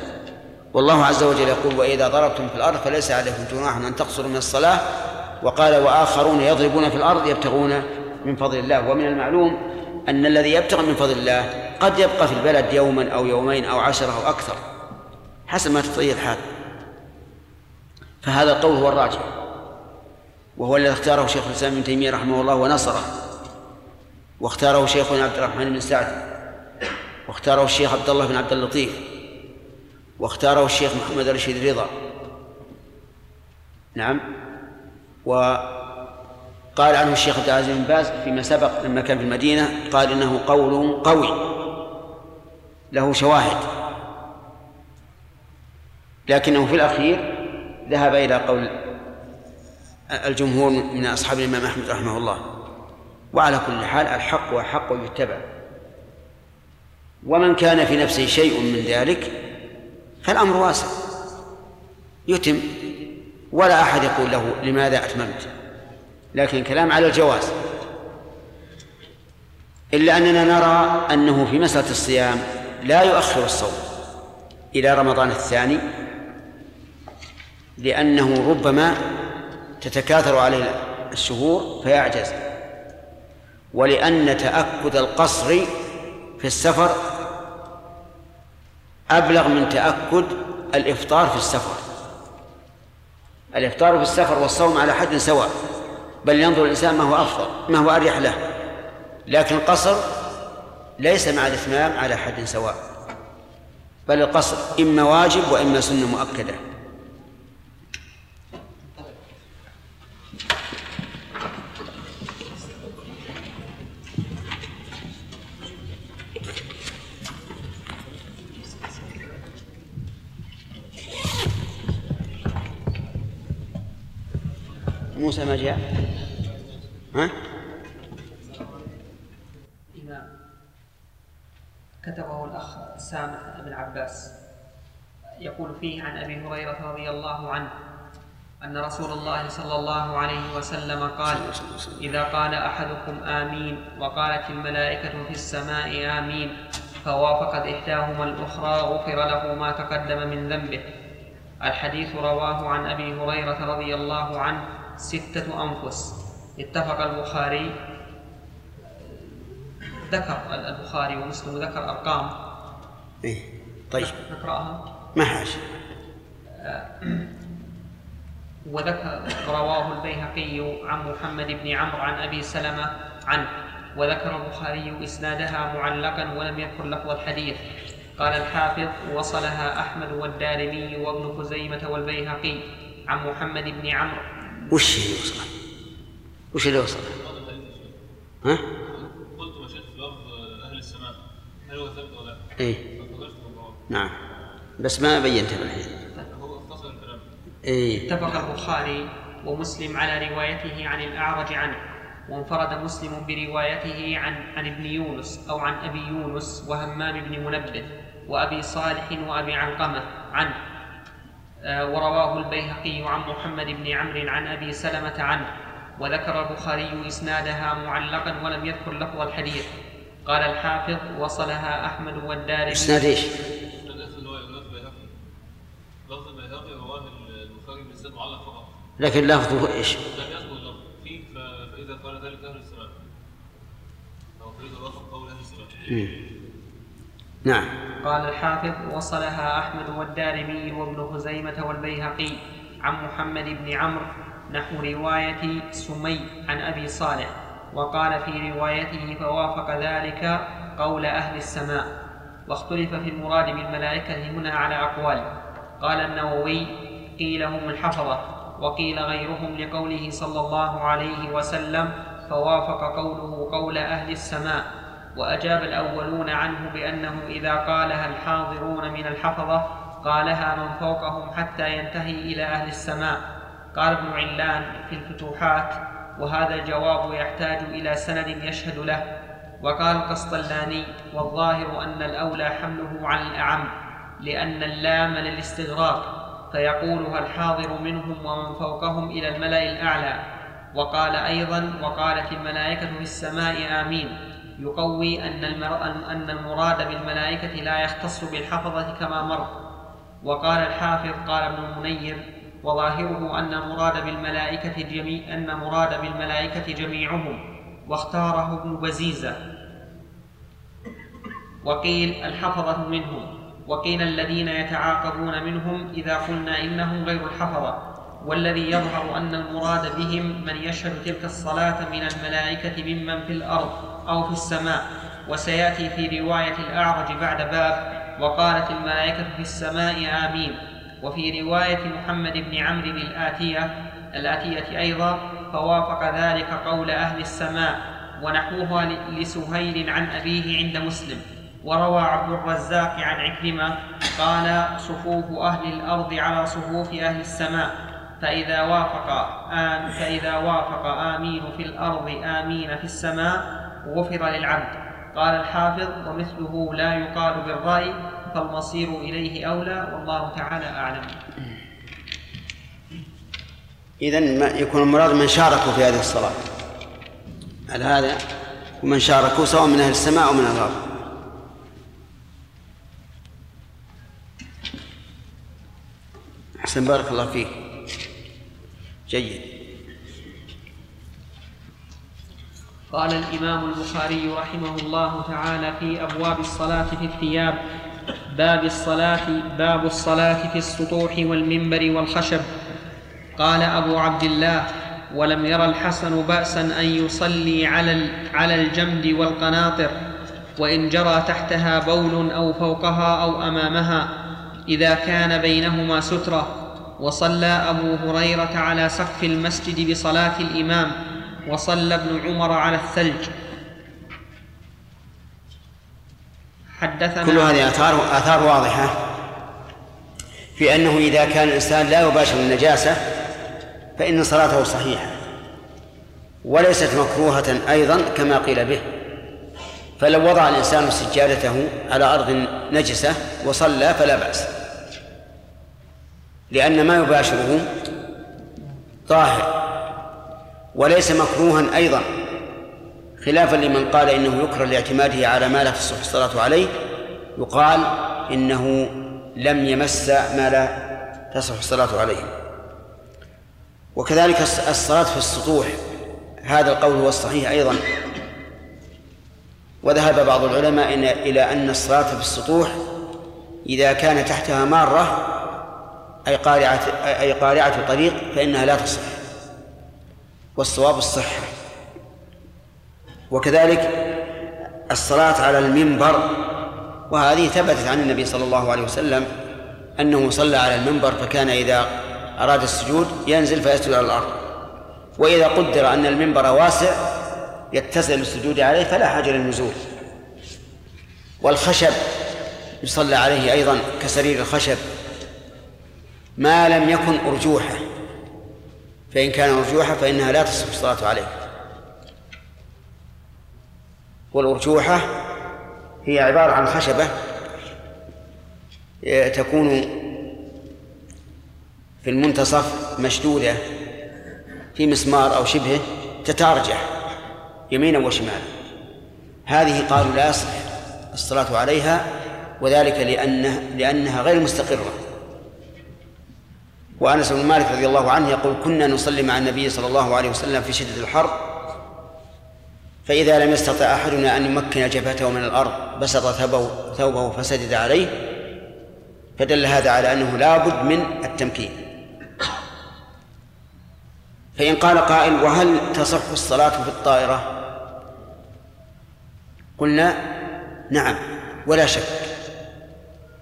والله عز وجل يقول وإذا ضربتم في الأرض فليس عليكم جناح أن تقصروا من الصلاة. وقال وآخرون يضربون في الأرض يبتغون من فضل الله. ومن المعلوم أن الذي يبتغي من فضل الله قد يبقى في البلد يوما أو يومين أو عشرة أو أكثر حسب ما تطير الحال. فهذا القول هو الراجح وهو الذي اختاره شيخ الإسلام ابن تيمية رحمه الله ونصره واختاره شيخنا عبد الرحمن بن سعد واختاره الشيخ عبد الله بن عبد اللطيف واختاره الشيخ محمد رشيد رضا نعم. وقال عنه الشيخ عبد العزيز بن باز فيما سبق لما كان في المدينة قال إنه قول قوي. له شواهد. لكنه في الأخير ذهب إلى قول الجمهور من أصحاب الإمام أحمد رحمه الله. وعلى كل حال الحق وحق يتبع. ومن كان في نفسه شيء من ذلك فالأمر واسع. يتم. ولا أحد يقول له لماذا أتممت. لكن كلام على الجواز. إلا أننا نرى أنه في مسألة الصيام لا يؤخر الصوم إلى رمضان الثاني لأنه ربما تتكاثر عليه الشهور فيعجز. ولأن تأكد القصر في السفر أبلغ من تأكد الإفطار في السفر. الإفطار في السفر والصوم على حد سواء بل ينظر الإنسان ما هو أفضل ما هو أريح له. لكن القصر ليس مع الإتمام على حد سواء بل القصر إما واجب وإما سنة مؤكدة. موسى ما جاء؟ ها؟ إذا كتبه الأخ سامح بن عباس يقول فيه عن أبي هريرة رضي الله عنه أن رسول الله صلى الله عليه وسلم قال إذا قال أحدكم آمين وقالت الملائكة في السماء آمين فوافقت إحداهما الأخرى غفر له ما تقدم من ذنبه. الحديث رواه عن أبي هريرة رضي الله عنه ستة أنفس. اتفق البخاري ذكر البخاري ومسلم ذكر أرقام. إيه طيب. نقرأها ما حاج وذكر رواه البيهقي عن محمد بن عمرو عن أبي سلمة عنه وذكر البخاري إسنادها معلقا ولم يذكر لفظ الحديث. قال الحافظ وصلها أحمد والدارمي وابن خزيمة والبيهقي عن محمد بن عمرو. وش اللي وصل؟ وش اللي وصل؟ ها؟ قلت في لفظ أهل السماء هل هو ثابت ولا لا؟ بالله نعم. بس ما بينتها بالحين هو اختصر الكلام إيه. اتفق البخاري ومسلم على روايته عن الأعرج عنه وانفرد مسلم بروايته عن عن ابن يونس أو عن أبي يونس وهمام بن منبه وأبي صالح وأبي علقمة عنه. ورواه البيهقي عن محمد بن عمرو عن أبي سلمة عنه وذكر البخاري إسنادها معلقا ولم يذكر لفظ الحديث قال الحافظ وصلها أحمد والدارمي إسناد إيش؟ لفظ البيهقي رواه البخاري معلق فقط لكن لفظه إيش؟ لم يذكر اللفظ فيه ف- فاذا قال ذلك أهل السماء أو فاذا وافق قول أهل السماء مم. نعم قال الحافظ وصلها أحمد والدارمي وابن خزيمة والبيهقي عن محمد بن عمرو نحو رواية سمي عن أبي صالح وقال في روايته فوافق ذلك قول أهل السماء واختلف في المراد بالملائكة هنا على أقوال. قال النووي قيل هم الحفظة وقيل غيرهم لقوله صلى الله عليه وسلم فوافق قوله قول أهل السماء. وأجاب الأولون عنه بأنه إذا قالها الحاضرون من الحفظة قالها من فوقهم حتى ينتهي إلى أهل السماء. قال ابن علان في الفتوحات وهذا الجواب يحتاج إلى سند يشهد له. وقال القسطلاني والظاهر أن الأولى حمله على الأعم لأن اللام للاستغراق فيقولها الحاضر منهم ومن فوقهم إلى الملأ الأعلى؟ وقال أيضا وقالت الملائكة في السماء آمين. يقوي أن. أن المراد بالملائكة لا يختص بالحفظة كما مر. وقال الحافظ قال ابن المنير وظاهره أن المراد بالملائكة جميع أن مراد بالملائكة جميعهم. واختاره ابن بزيزة. وقيل الحفظة منهم. وقيل الذين يتعاقبون منهم إذا قلنا إنهم غير الحفظة. والذي يظهر أن المراد بهم من يشهد تلك الصلاة من الملائكة ممن في الأرض. أو في السماء وسيأتي في رواية الأعرج بعد باب وقالت الملائكة في السماء آمين. وفي رواية محمد بن عمرو الآتية الآتية أيضا فوافق ذلك قول أهل السماء ونحوها لسهيل عن أبيه عند مسلم. وروى عبد الرزاق عن عكرمة قال صفوف أهل الأرض على صفوف أهل السماء فإذا وافق آم فإذا وافق آمين في الأرض آمين في السماء غفر للعبد. قال الحافظ ومثله لا يقال بالرأي فالمصير إليه أولى والله تعالى أعلم. إذا يكون المراد من شاركوا في هذه الصلاة. على هذا ومن شاركوا سواء من أهل السماء أو من أهل الأرض. أحسن بارك الله فيك. جيد. قال الإمام البخاري رحمه الله تعالى في أبواب الصلاة في الثياب باب الصلاة باب الصلاة في السطوح والمنبر والخشب. قال أبو عبد الله ولم ير الحسن بأسا أن يصلي على على الجمد والقناطر وإن جرى تحتها بول أو فوقها أو أمامها إذا كان بينهما سترة وصلى أبو هريرة على سقف المسجد بصلاة الإمام وصلى ابن عمر على الثلج. حدثنا كل هذه آثار آثار واضحة في أنه إذا كان الإنسان لا يباشر النجاسة فإن صلاته صحيحة وليست مكروهة أيضا كما قيل به. فلو وضع الإنسان سجادته على أرض نجسة وصلى فلا بأس. لأن ما يباشره طاهر وليس مكروها أيضا خلافا لمن قال إنه يكره لاعتماده على ما لا تصح الصلاة عليه يقال إنه لم يمس ما لا تصح الصلاة عليه. وكذلك الصلاة في السطوح هذا القول هو الصحيح أيضا. وذهب بعض العلماء إلى أن الصلاة في السطوح إذا كان تحتها مارة أي قارعة أي قارعة طريق فإنها لا تصح. والصواب الصحة وكذلك الصلاة على المنبر وهذه ثبتت عن النبي صلى الله عليه وسلم أنه صلى على المنبر فكان إذا أراد السجود ينزل فيسجد على الأرض. وإذا قدر أن المنبر واسع يتسع للسجود عليه فلا حاجة للنزول. والخشب يصلى عليه أيضا كسرير الخشب ما لم يكن أرجوحة فإن كان أرجوحة فإنها لا تصح الصلاة عليه والأرجوحة هي عبارة عن خشبة تكون في المنتصف مشدودة في مسمار أو شبهه تتارجح يمينا وشمالا. هذه قالوا لا يصح الصلاة عليها وذلك لأنه لأنها غير مستقرة. وأنس بن مالك رضي الله عنه يقول كنا نصلي مع النبي صلى الله عليه وسلم في شدة الحر فإذا لم يستطع أحدنا أن يمكن جبهته من الأرض بسط ثوبه, ثوبه فسجد عليه فدل هذا على أنه لا بد من التمكين. فإن قال قائل وهل تصح الصلاة في الطائرة؟ قلنا نعم ولا شك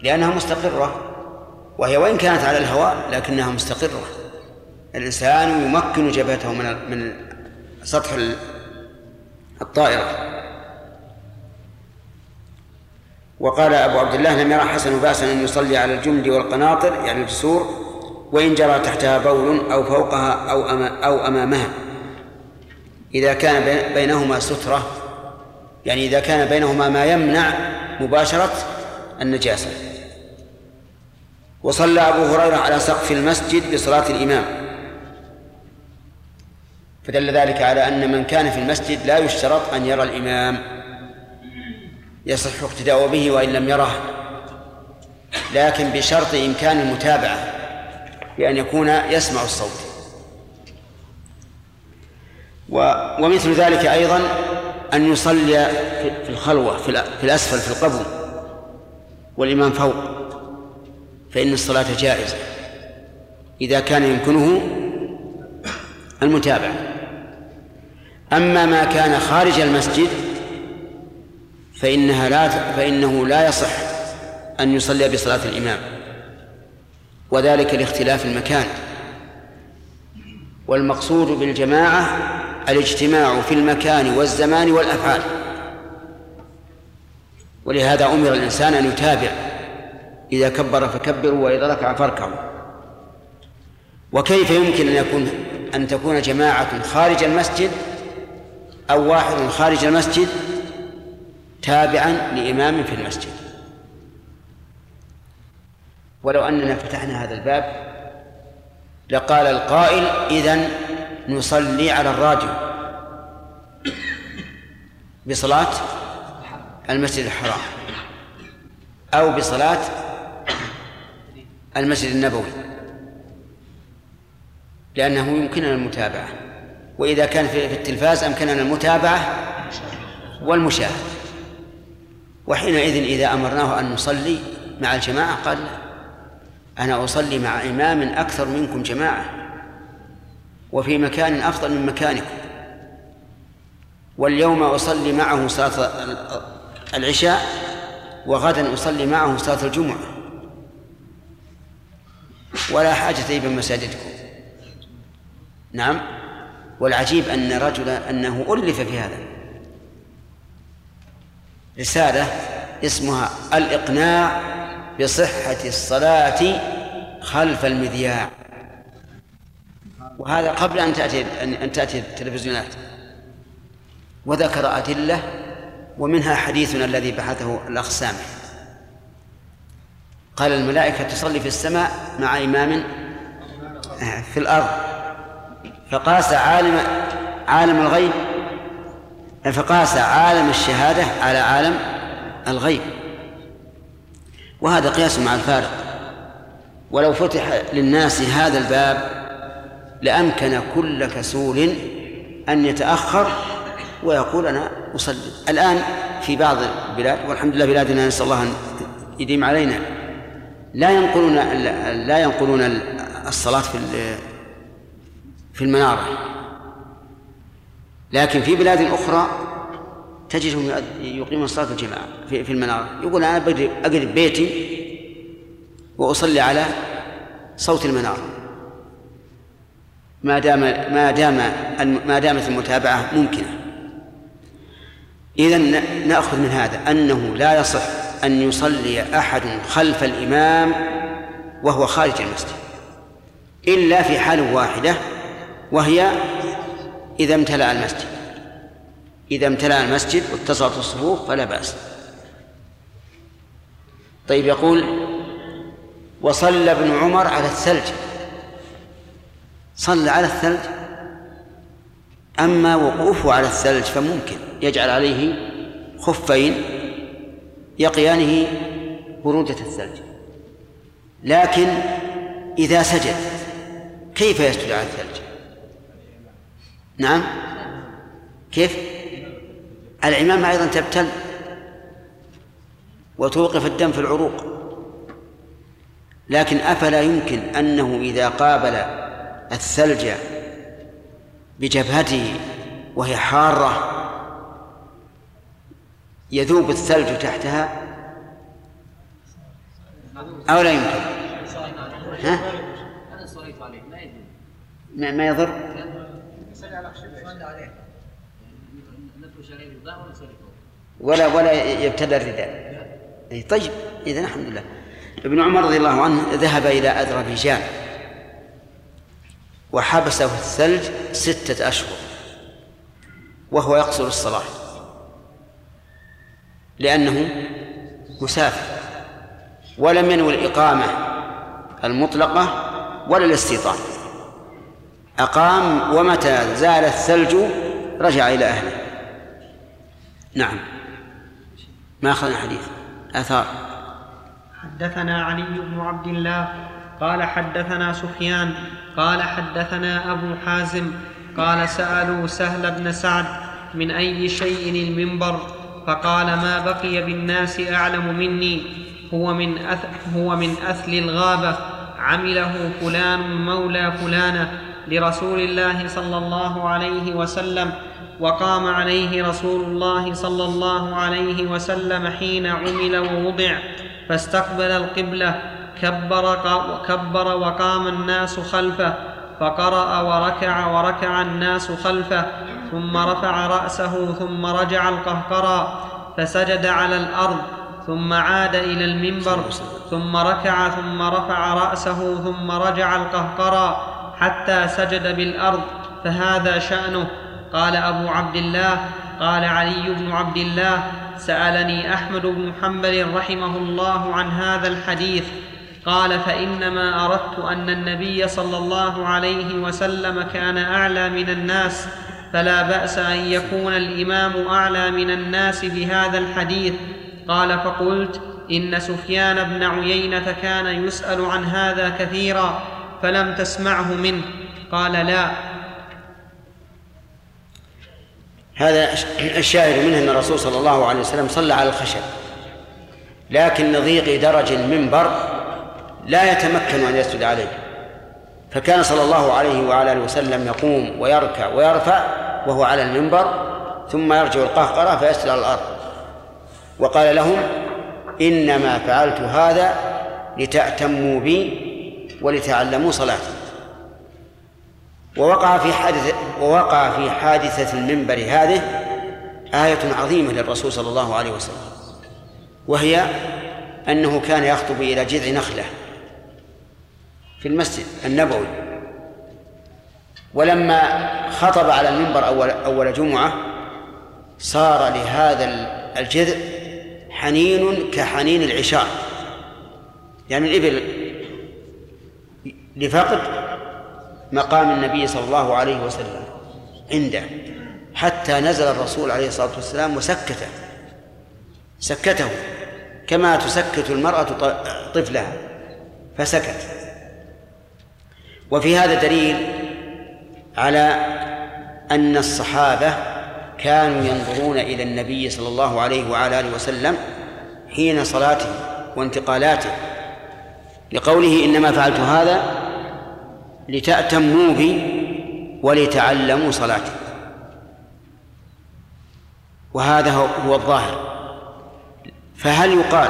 لأنها مستقرة. وهي وإن كانت على الهواء لكنها مستقرة. الإنسان يمكن جبهته من من سطح الطائرة. وقال أبو عبد الله لم يرى حسن بأسا أن يصلي على الجند والقناطر يعني الجسور وإن جرى تحتها بول أو فوقها أو أو أمامها. إذا كان بينهما سترة يعني إذا كان بينهما ما يمنع مباشرة النجاسة. وصلى أبو هريرة على سقف المسجد بصلاة الإمام. فدل ذلك على أن من كان في المسجد لا يشترط أن يرى الإمام. يصح اقتداء به وإن لم يره. لكن بشرط إمكان المتابعة بأن يكون يسمع الصوت. ومثل ذلك أيضا أن يصلي في الخلوة في الأسفل في القبو والإمام فوق. فإن الصلاة جائزة. إذا كان يمكنه المتابعة. أما ما كان خارج المسجد فإنها لا فإنه لا يصح أن يصلي بصلاة الإمام. وذلك لاختلاف المكان. والمقصود بالجماعة الاجتماع في المكان والزمان والأفعال. ولهذا أمر الإنسان أن يتابع. إذا كبر فكبروا وإذا ركع فاركعوا. وكيف يمكن أن يكون أن تكون جماعة خارج المسجد أو واحد خارج المسجد تابعا لإمام في المسجد؟ ولو أننا فتحنا هذا الباب لقال القائل إذن نصلي على الراديو. بصلاة المسجد الحرام أو بصلاة المسجد النبوي لأنه يمكننا المتابعة وإذا كان في التلفاز أمكننا المتابعة والمشاهدة وحينئذ إذا أمرناه أن نصلي مع الجماعة قال لا أنا أصلي مع إمام أكثر منكم جماعة وفي مكان أفضل من مكانكم. واليوم أصلي معه صلاة العشاء وغدا أصلي معه صلاة الجمعة. ولا حاجة لي بمساجدكم نعم. والعجيب أن رجلا أنه ألف في هذا. رسالة اسمها الإقناع بصحة الصلاة خلف المذياع. وهذا قبل أن تأتي أن تأتي التلفزيونات. وذكر أدلة ومنها حديثنا الذي بحثه الأخ سامح قال الملائكة تصلي في السماء مع إمام في الأرض. فقاس عالم عالم الغيب فقاس عالم الشهادة على عالم الغيب. وهذا قياس مع الفارق. ولو فتح للناس هذا الباب لأمكن كل كسول أن يتأخر ويقول أنا أصلي. الآن في بعض البلاد والحمد لله بلادنا نسأل الله أن يديم علينا. لا ينقلون لا ينقلون الصلاة في في المنارة. لكن في بلاد أخرى تجدهم يقيمون صلاة الجماعة في في المنارة. يقول أنا أقرب بيتي وأصلي على صوت المنارة. ما دام ما دام ما دامت المتابعة ممكنة. إذا نأخذ من هذا أنه لا يصح أن يصلي أحد خلف الإمام وهو خارج المسجد إلا في حال واحدة وهي إذا امتلأ المسجد. إذا امتلأ المسجد واتصلت الصفوف فلا بأس. طيب يقول وصلى ابن عمر على الثلج. صلى على الثلج؟ أما وقوفه على الثلج فممكن يجعل عليه خفين يقيانه برودة الثلج. لكن إذا سجد كيف يسجد على الثلج؟ نعم. كيف؟ العمامة أيضا تبتل وتوقف الدم في العروق. لكن أفلا يمكن أنه إذا قابل الثلج بجبهته وهي حارة يذوب الثلج تحتها؟ أو لا يمكن. ها؟ ما, ما يضر؟ ولا ولا يبتلى الرداء. أي طيب. إذا الحمد لله. ابن عمر رضي الله عنه ذهب إلى أذربيجان وحبسه الثلج ستة أشهر وهو يقصر الصلاة. لأنه مسافر ولم ينوي الإقامة المطلقة ولا الاستيطان. أقام ومتى زال الثلج رجع إلى أهله. نعم. ما أخذنا حديث آثار. حدثنا علي بن عبد الله قال حدثنا سفيان قال حدثنا أبو حازم قال سألوا سهل بن سعد من أي شيء المنبر؟ فقال ما بقي بالناس أعلم مني هو من أث هو من أثل الغابة. عمله فلان مولى فلانة لرسول الله صلى الله عليه وسلم وقام عليه رسول الله صلى الله عليه وسلم حين عمل ووضع فاستقبل القبلة كبر, كبر وقام الناس خلفه فقرأ وركع وركع الناس خلفه ثم رفع رأسه ثم رجع القهقرى فسجد على الأرض ثم عاد إلى المنبر ثم ركع ثم رفع رأسه ثم رجع القهقرى حتى سجد بالأرض. فهذا شأنه. قال أبو عبد الله قال علي بن عبد الله سألني أحمد بن حنبل رحمه الله عن هذا الحديث. قال فإنما أردت أن النبي صلى الله عليه وسلم كان أعلى من الناس فلا بأس أن يكون الإمام أعلى من الناس بهذا الحديث. قال فقلت إن سفيان بن عيينة كان يسأل عن هذا كثيرا فلم تسمعه منه. قال لا. هذا الشاهد منه أن الرسول صلى الله عليه وسلم صلى على الخشب. لكن لضيق درج المنبر لا يتمكن أن يسجد عليه. فكان صلى الله عليه وعلى آله وسلم يقوم ويركع ويرفع وهو على المنبر ثم يرجع القهقرة فيسجد على الأرض. وقال لهم إنما فعلت هذا لتأتموا بي ولتعلموا صلاتي. ووقع في حادثة ووقع في حادثة المنبر هذه آية عظيمة للرسول صلى الله عليه وسلم وهي أنه كان يخطب إلى جذع نخلة في المسجد النبوي. ولما خطب على المنبر أول أول جمعة صار لهذا الجذع حنين كحنين العشاء. يعني الإبل لفقد مقام النبي صلى الله عليه وسلم عنده حتى نزل الرسول عليه الصلاة والسلام وسكته. سكته كما تسكت المرأة طفلها فسكت. وفي هذا دليل على أن الصحابة كانوا ينظرون إلى النبي صلى الله عليه وعلى آله وسلم حين صلاته وانتقالاته لقوله إنما فعلت هذا لتأتموا بي ولتعلموا صلاتي. وهذا هو الظاهر. فهل يقال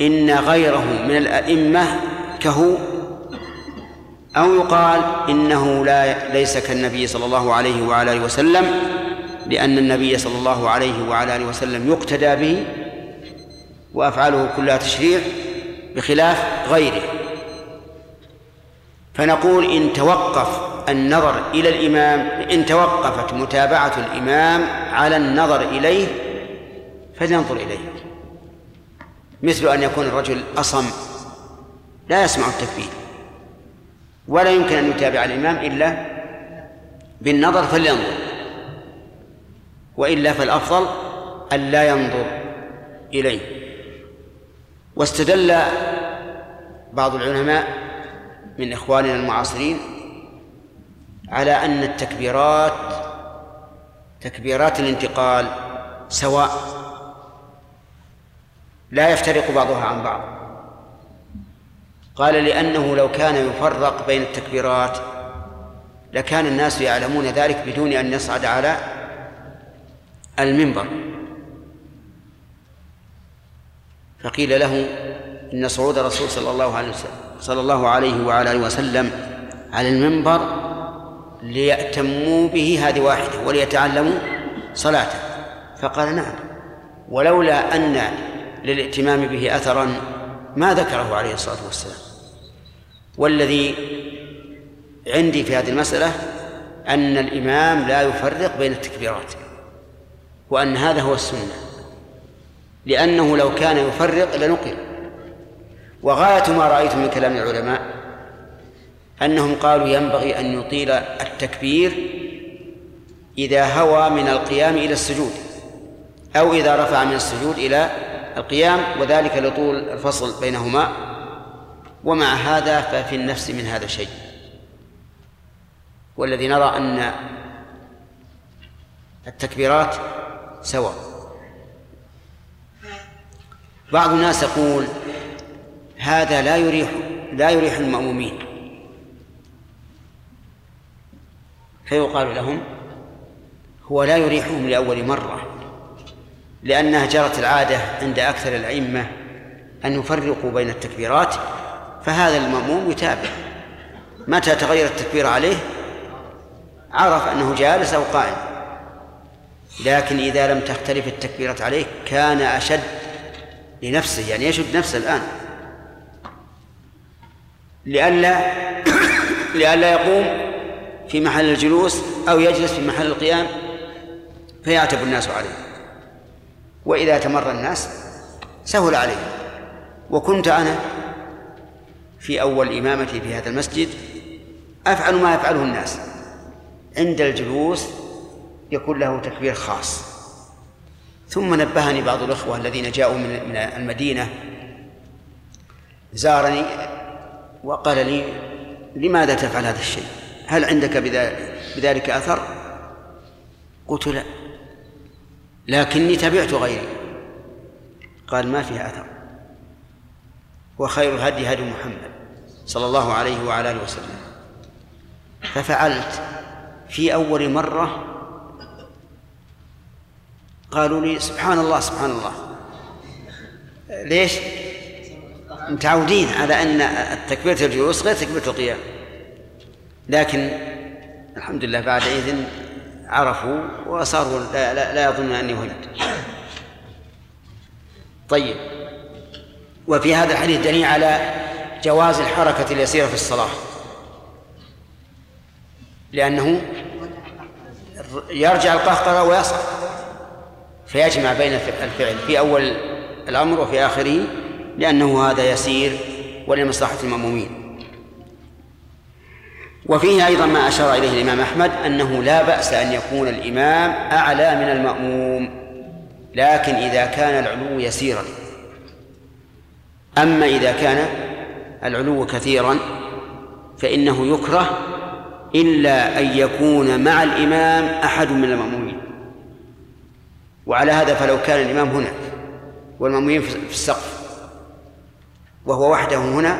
إن غيره من الأئمة كهو أو يقال إنه لا ليس كالنبي صلى الله عليه وعلى آله وسلم لأن النبي صلى الله عليه وعلى آله وسلم يقتدى به وأفعاله كلها تشريع بخلاف غيره. فنقول إن توقف النظر إلى الإمام إن توقفت متابعة الإمام على النظر إليه فلينظر إليه. مثل أن يكون الرجل أصم لا يسمع التكبير. ولا يمكن أن يتابع الإمام إلا بالنظر فلينظر وإلا فالأفضل أن لا ينظر إليه. واستدل بعض العلماء من إخواننا المعاصرين على أن التكبيرات تكبيرات الانتقال سواء لا يفترق بعضها عن بعض. قال لأنه لو كان يفرق بين التكبيرات لكان الناس يعلمون ذلك بدون أن يصعد على المنبر. فقيل له إن صعود الرسول صلى الله عليه وسلم صلى الله عليه وعلى آله وسلم على المنبر ليأتموا به هذه واحدة وليتعلموا صلاته. فقال نعم ولولا أن للائتمام به أثرا ما ذكره عليه الصلاة والسلام. والذي عندي في هذه المسألة أن الإمام لا يفرق بين التكبيرات وأن هذا هو السنة لأنه لو كان يفرق لنقل. وغاية ما رأيت من كلام العلماء أنهم قالوا ينبغي أن يطيل التكبير إذا هوى من القيام إلى السجود أو إذا رفع من السجود إلى القيام وذلك لطول الفصل بينهما. ومع هذا ففي النفس من هذا شيء. والذي نرى أن التكبيرات سواء. بعض الناس يقول هذا لا يريح لا يريح المأمومين. فيقال لهم هو لا يريحهم لأول مرة لأنها جرت العادة عند أكثر الأئمة أن يفرقوا بين التكبيرات فهذا المأموم يتابع. متى تغير التكبير عليه؟ عرف أنه جالس أو قائم. لكن إذا لم تختلف التكبيرات عليه كان أشد لنفسه يعني يشد نفسه الآن. لئلا لئلا يقوم في محل الجلوس أو يجلس في محل القيام فيعتب الناس عليه. وإذا تمر الناس سهل عليه. وكنت أنا في أول إمامتي في هذا المسجد أفعل ما يفعله الناس. عند الجلوس يكون له تكبير خاص. ثم نبهني بعض الأخوة الذين جاءوا من المدينة زارني وقال لي لماذا تفعل هذا الشيء؟ هل عندك بذلك أثر؟ قلت لا لكني تبعت غيري. قال ما فيها أثر. وخير الهدي هدي محمد. صلى الله عليه وعلى آله وسلم. ففعلت. في أول مرة قالوا لي سبحان الله سبحان الله. ليش؟ متعودين على أن التكبيرة الجلوس غير تكبيرة القيام. لكن الحمد لله بعد إذن عرفوا وصاروا لا, لا, لا يظنون أني وهمت طيب. وفي هذا الحديث دليل على جواز الحركة اليسيرة في الصلاة. لأنه يرجع القهقرة ويصعد. فيجمع بين الفعل. في أول الأمر وفي آخره لأنه هذا يسير ولمصلحة المأمومين. وفيه أيضا ما أشار إليه الإمام أحمد أنه لا بأس أن يكون الإمام أعلى من المأموم لكن إذا كان العلو يسيرا. أما إذا كان العلو كثيرا فإنه يكره إلا أن يكون مع الإمام أحد من المأمومين. وعلى هذا فلو كان الإمام هنا والمأمومين في السقف وهو وحده هنا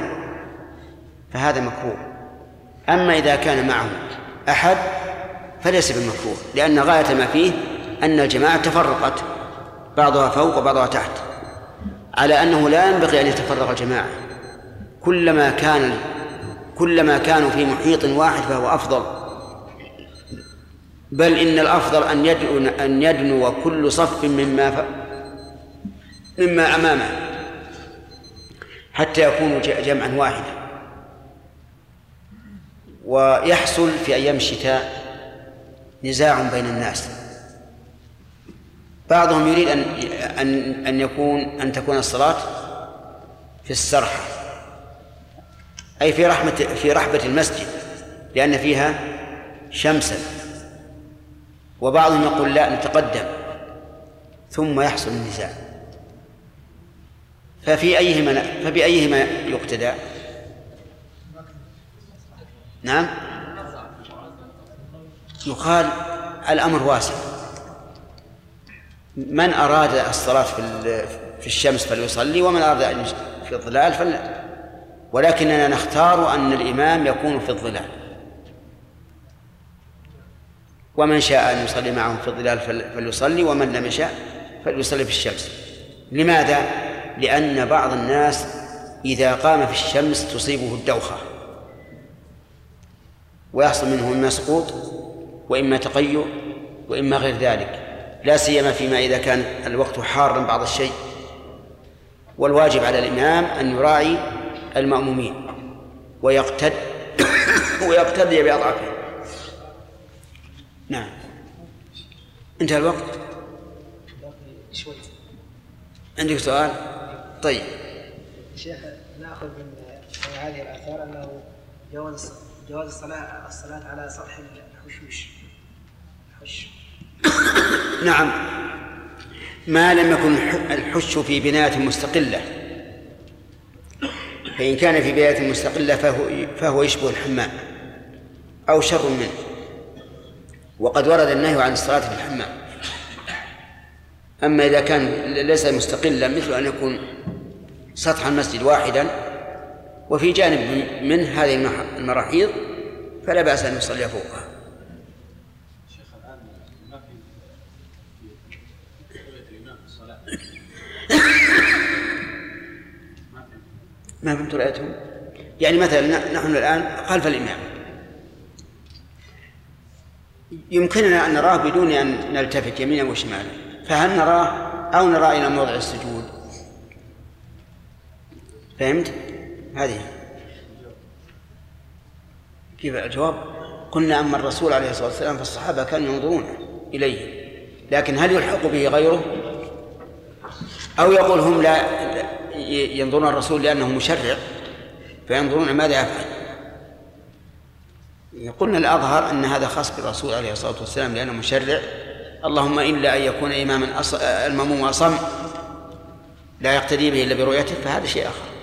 فهذا مكروه. أما إذا كان معه أحد فليس بالمكروه لأن غاية ما فيه أن الجماعة تفرقت بعضها فوق وبعضها تحت على أنه لا ينبغي أن يتفرق الجماعة. كلما كان كلما كانوا في محيط واحد فهو أفضل. بل إن الأفضل أن يدنو أن يدنو كل صف مما ف... مما أمامه حتى يكونوا جمعا واحدا. ويحصل في أيام الشتاء نزاع بين الناس. بعضهم يريد أن أن أن يكون أن تكون الصلاة في السرحة. أي في رحمة في رحبة المسجد لأن فيها شمسا. وبعضهم يقول لا نتقدم. ثم يحصل النزاع. ففي أيهما فبأيهما يقتدى؟ نعم. يقال الأمر واسع. من أراد الصلاة في في الشمس فليصلي ومن أراد في الظلال فل ولكننا نختار أن الإمام يكون في الظلال. ومن شاء أن يصلي معهم في الظلال فليصلي ومن لم يشاء فليصلي في الشمس. لماذا؟ لأن بعض الناس إذا قام في الشمس تصيبه الدوخة. ويحصل منه إما سقوط وإما تقيؤ وإما غير ذلك. لا سيما فيما إذا كان الوقت حارا بعض الشيء. والواجب على الإمام أن يراعي المأمومين ويقتد ويقتدي بأضعافهم نعم. انتهى الوقت؟ عندك سؤال؟ طيب. شيخ نأخذ من هذه الآثار أنه جواز جواز الصلاة الصلاة على سطح الحشوش. الحش. نعم. ما لم يكن الحش في بناية مستقلة. فإن كان في بناية مستقلة فهو فهو يشبه الحمام أو شر منه وقد ورد النهي عن الصلاة في الحمام أما إذا كان ليس مستقلا مثل أن يكون سطح المسجد واحدا وفي جانب منه هذه المراحيض فلا بأس أن يصلي فوقها شيخ الآن ما في في تقوية الإمام في الصلاة ما في ما فهمت رأيتهم يعني مثلا نحن الآن خلف الإمام يمكننا أن نراه بدون أن نلتفت يمينا وشمالا فهل نراه أو نرى إلى موضع السجود فهمت؟ هذه كيف الجواب؟ قلنا أما الرسول عليه الصلاة والسلام فالصحابة كانوا ينظرون إليه لكن هل يلحق به غيره؟ أو يقول هم لا ينظرون الرسول لأنه مشرع فينظرون ماذا يفعل. قلنا الأظهر أن هذا خاص بالرسول عليه الصلاة والسلام لأنه مشرع. اللهم إلا أن يكون إماما أص... المأموم أصم لا يقتدي به إلا برؤيته فهذا شيء آخر.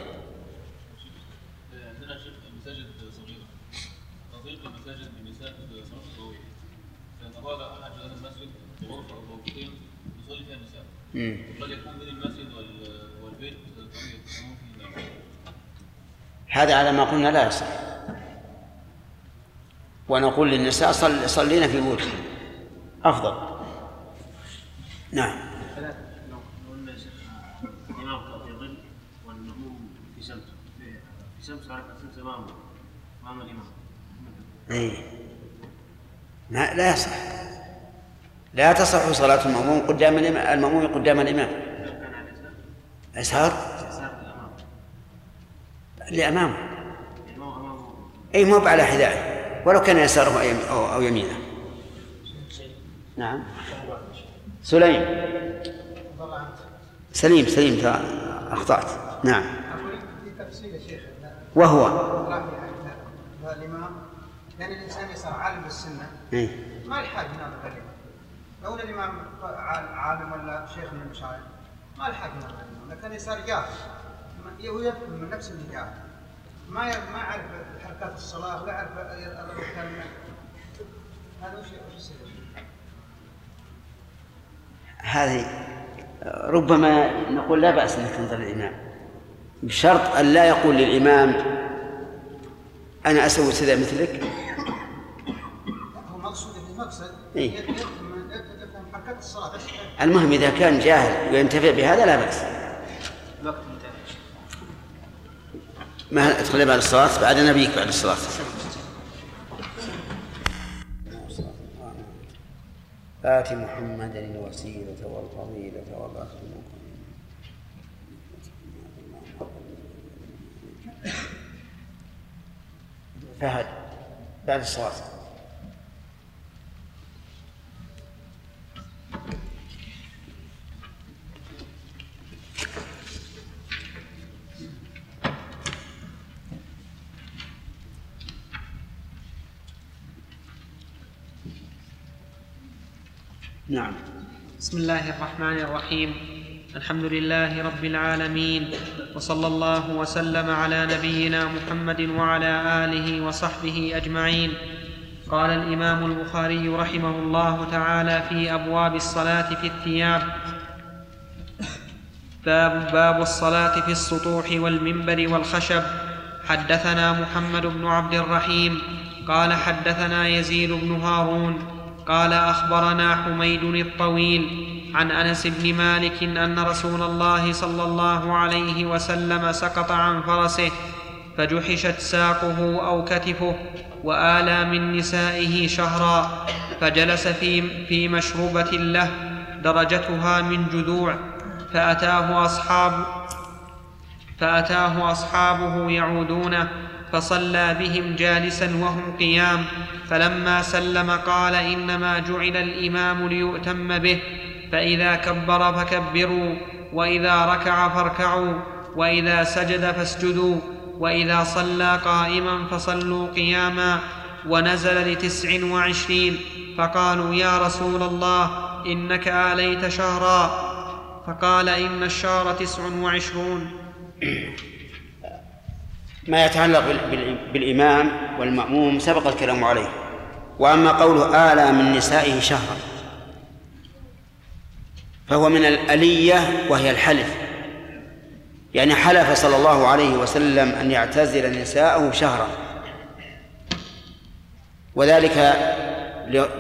يصلي فيها النساء. قد يكون بين المسجد وال- والبيت هذا على ما قلنا لا يصح. ونقول للنساء صل صلينا في بيوتكم أفضل. نعم. أي ما لا يصح. لا تصح صلاة المأموم قدام الإمام. المأموم قدام الإمام. يسار لأمامه. أي مو على حذائه ولو كان يساره أو يم- أو أو يمينه. نعم. سليم. سليم سليم أخطأت. نعم. وهو. لأن الإنسان يصير عالم بالسنة إيه. ما يحتاج يناظر الإمام لو إن الإمام عال- عالم ولا شيخ من المشايخ. ما الإمام لكن يصير جاهل هو يفهم من نفس اللي جاهل ما ما يعرف حركات الصلاة ولا يعرف هذا وش وش يصير؟ هذه ربما نقول لا بأس أنك تنظر للإمام بشرط أن لا يقول للإمام أنا أسوي كذا مثلك. هو مقصود المقصد إيه. المهم إذا كان جاهل وينتفع بهذا لا بأس. ما أدخل بعد الصلاة؟ بعد نبيك بعد الصلاة. آت محمدا الوسيلة والفضيلة والرحمة فهد بعد الصلاة. نعم. بسم الله الرحمن الرحيم. الحمد لله رب العالمين وصلى الله وسلم على نبينا محمد وعلى آله وصحبه أجمعين. قال الإمام البخاري رحمه الله تعالى في أبواب الصلاة في الثياب. باب باب الصلاة في السطوح والمنبر والخشب. حدثنا محمد بن عبد الرحيم قال حدثنا يزيد بن هارون قال أخبرنا حميد الطويل عن أنس بن مالك أن رسول الله صلى الله عليه وسلم سقط عن فرسه فجحشت ساقه أو كتفه. وآلى من نسائه شهرا فجلس في, في مشربه له درجتها من جذوع فأتاه أصحاب فأتاه أصحابه يعودونه فصلى بهم جالسا وهم قيام فلما سلم قال إنما جعل الإمام ليؤتم به فإذا كبر فكبروا وإذا ركع فاركعوا وإذا سجد فاسجدوا. وإذا صلى قائما فصلوا قياما ونزل لتسع وعشرين فقالوا يا رسول الله إنك آليت شهرا فقال إن الشهر تسع وعشرون ما يتعلق بال- بال- بالإمام والمأموم سبق الكلام عليه. وأما قوله آلى من نسائه شهرا فهو من الألية وهي الحلف. يعني حلف صلى الله عليه وسلم أن يعتزل نساءه شهرا. وذلك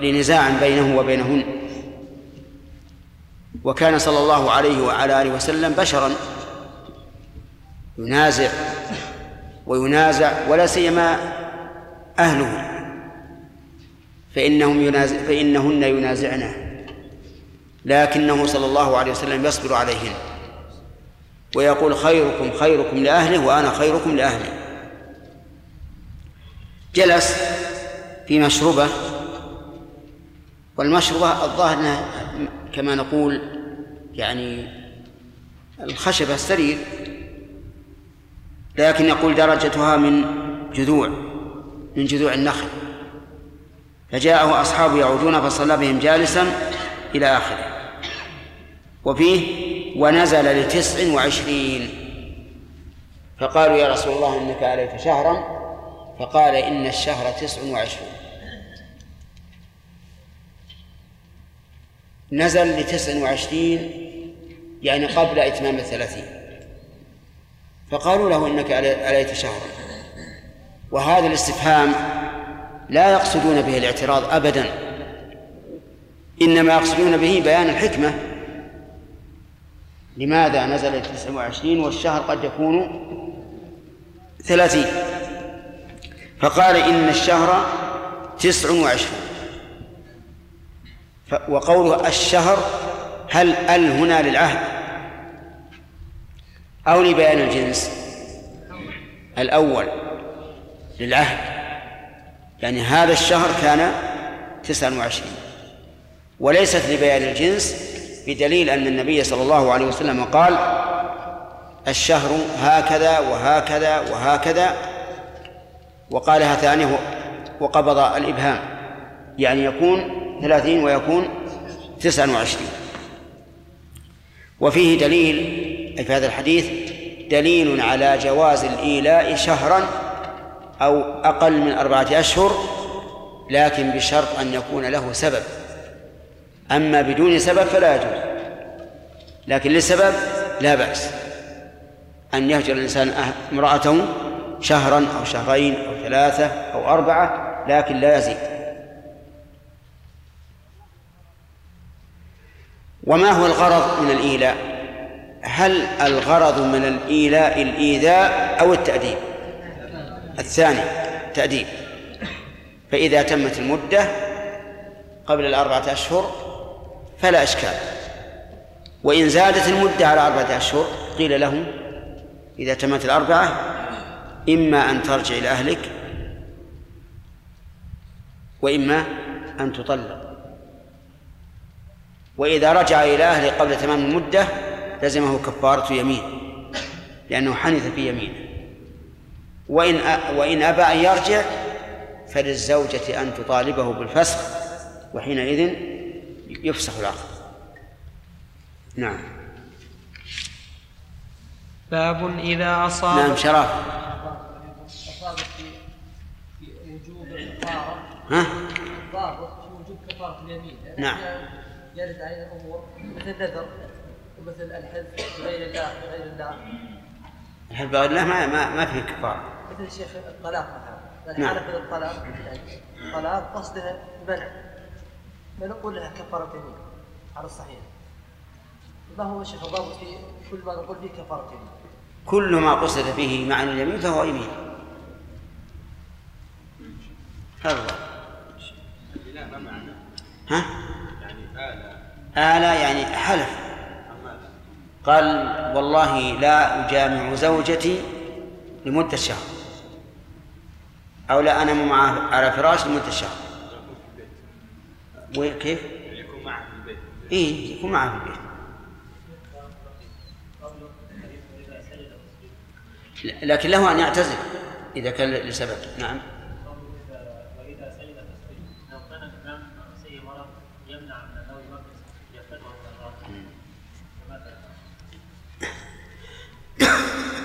لنزاع بينه وبينهن. وكان صلى الله عليه وعلى آله وسلم بشرا ينازع وينازع ولا سيما أهله فإنهم ينازع فإنهن ينازعنه لكنه صلى الله عليه وسلم يصبر عليهن. ويقول خيركم خيركم لأهله وأنا خيركم لأهلي. جلس في مشربة والمشربة الظاهر أنها كما نقول يعني الخشبة السرير لكن يقول درجتها من جذوع من جذوع النخل. فجاءه أصحابه يعودون فصلى بهم جالسا إلى آخره. وفيه ونزل لتسع وعشرين. فقالوا يا رسول الله إنك عليك شهرا. فقال إن الشهر تسع وعشرون. نزل لتسع وعشرين يعني قبل إتمام الثلاثين. فقالوا له إنك عليت شهرا. وهذا الاستفهام لا يقصدون به الاعتراض أبدا. إنما يقصدون به بيان الحكمة. لماذا نزل تسع وعشرين والشهر قد يكون ثلاثين؟ فقال إن الشهر تسع وعشرون وقوله الشهر هل ال هنا للعهد؟ أو لبيان الجنس؟ الأول للعهد. يعني هذا الشهر كان تسعا وعشرين. وليست لبيان الجنس بدليل أن النبي صلى الله عليه وسلم قال الشهر هكذا وهكذا وهكذا وقالها ثانية وقبض الإبهام يعني يكون ثلاثين ويكون تسعا وعشرين. وفيه دليل أي في هذا الحديث دليل على جواز الإيلاء شهرا أو أقل من أربعة أشهر لكن بشرط أن يكون له سبب. أما بدون سبب فلا يجوز. لكن لسبب لا بأس. أن يهجر الإنسان أه- امرأته شهرا أو شهرين أو ثلاثة أو أربعة لكن لا يزيد. وما هو الغرض من الإيلاء؟ هل الغرض من الإيلاء الإيذاء أو التأديب؟ الثاني تأديب. فإذا تمت المدة قبل الأربعة أشهر فلا إشكال. وإن زادت المدة على أربعة أشهر قيل لهم إذا تمت الأربعة إما أن ترجع إلى أهلك وإما أن تطلق. وإذا رجع إلى أهله قبل تمام المدة لزمه كفارة يمين لأنه حنث في يمينه. وإن وإن أبى أن يرجع فللزوجة أن تطالبه بالفسخ وحينئذ يفسخ العقد نعم. باب إذا أصاب نعم شرف الضابط في في وجوب الكفارة ها؟ في وجوب كفارة اليمين نعم. يرد علينا أمور مثل النذر ومثل الحلف بغير الله بغير الله الحلف بغير الله ما ما, ما فيه كفارة. مثل الشيخ الطلاق مثلا. نعم. الطلاق الطلاق قصده منع. فنقول لها كفارة يمين على الصحيح. ما هو شيخ؟ الضابط في كل ما نقول فيه كفارة يمين كل ما قصد به معنى اليمين فهو يمين. هذا هو. لا ما معنى؟ ها؟ يعني آلة. آلة يعني حلف. قال والله لا أجامع زوجتي لمدة شهر أو لا أنام معها على فراش لمدة شهر. وكيف؟ يكون معه في البيت. إيه يكون معه في البيت. لكن له أن يعتزل إذا كان لسبب. نعم.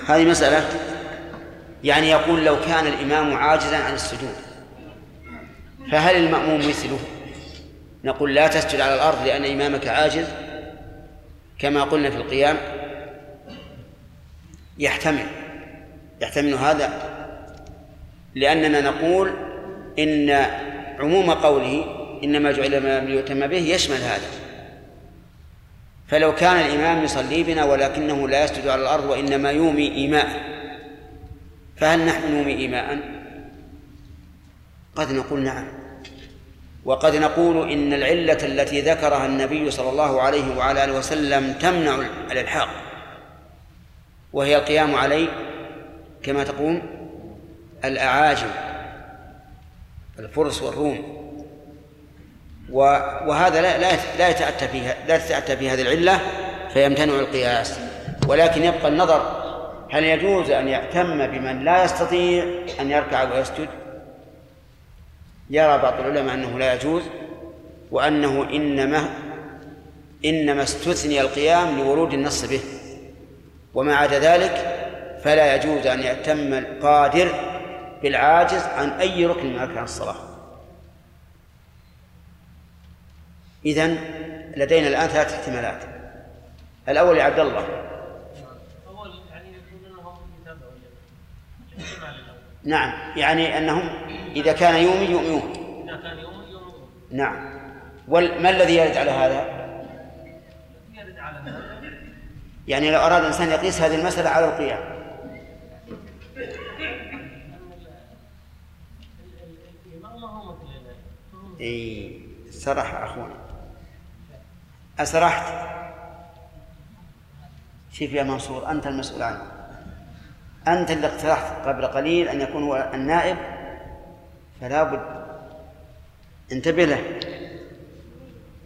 هذه مسألة. يعني يقول لو كان الإمام عاجزا عن السجود فهل المأموم مثله؟ نقول لا تسجد على الأرض لأن إمامك عاجز. كما قلنا في القيام يحتمل يحتمل هذا لأننا نقول إن عموم قوله إنما جعل ما ليؤتم به يشمل هذا. فلو كان الإمام يصلي بنا ولكنه لا يسجد على الأرض وإنما يومي إيماء فهل نحن نومي إيماء؟ قد نقول نعم. وقد نقول إن العلة التي ذكرها النبي صلى الله عليه وعلى آله وسلم تمنع الإلحاق وهي القيام عليه كما تقوم الأعاجم الفرس والروم وهذا لا لا لا يتأتى فيها لا تتأتى في هذه العلة فيمتنع القياس ولكن يبقى النظر هل يجوز أن يأتم بمن لا يستطيع أن يركع ويسجد؟ يرى بعض العلماء أنه لا يجوز وأنه إنما إنما استثني القيام لورود النص به وما عدا ذلك فلا يجوز أن يأتم القادر بالعاجز عن أي ركن من أركان الصلاة. إذن لدينا الآن ثلاث احتمالات. الأول يا عبد الله أول يعني يكون لهم يتابعوا الاحتمال الأول نعم يعني أنهم إذا كان يومي يؤمنون. إذا كان يوم يوم نعم. وما الذي يرد على هذا؟ يرد على هذا يعني لو أراد الإنسان يقيس هذه المسألة على القيام. إي سرح أخونا. أسرحت؟ شوف يا منصور أنت المسؤول عنه. أنت اللي اقترحت قبل قليل أن يكون هو النائب فلا بد انتبه له.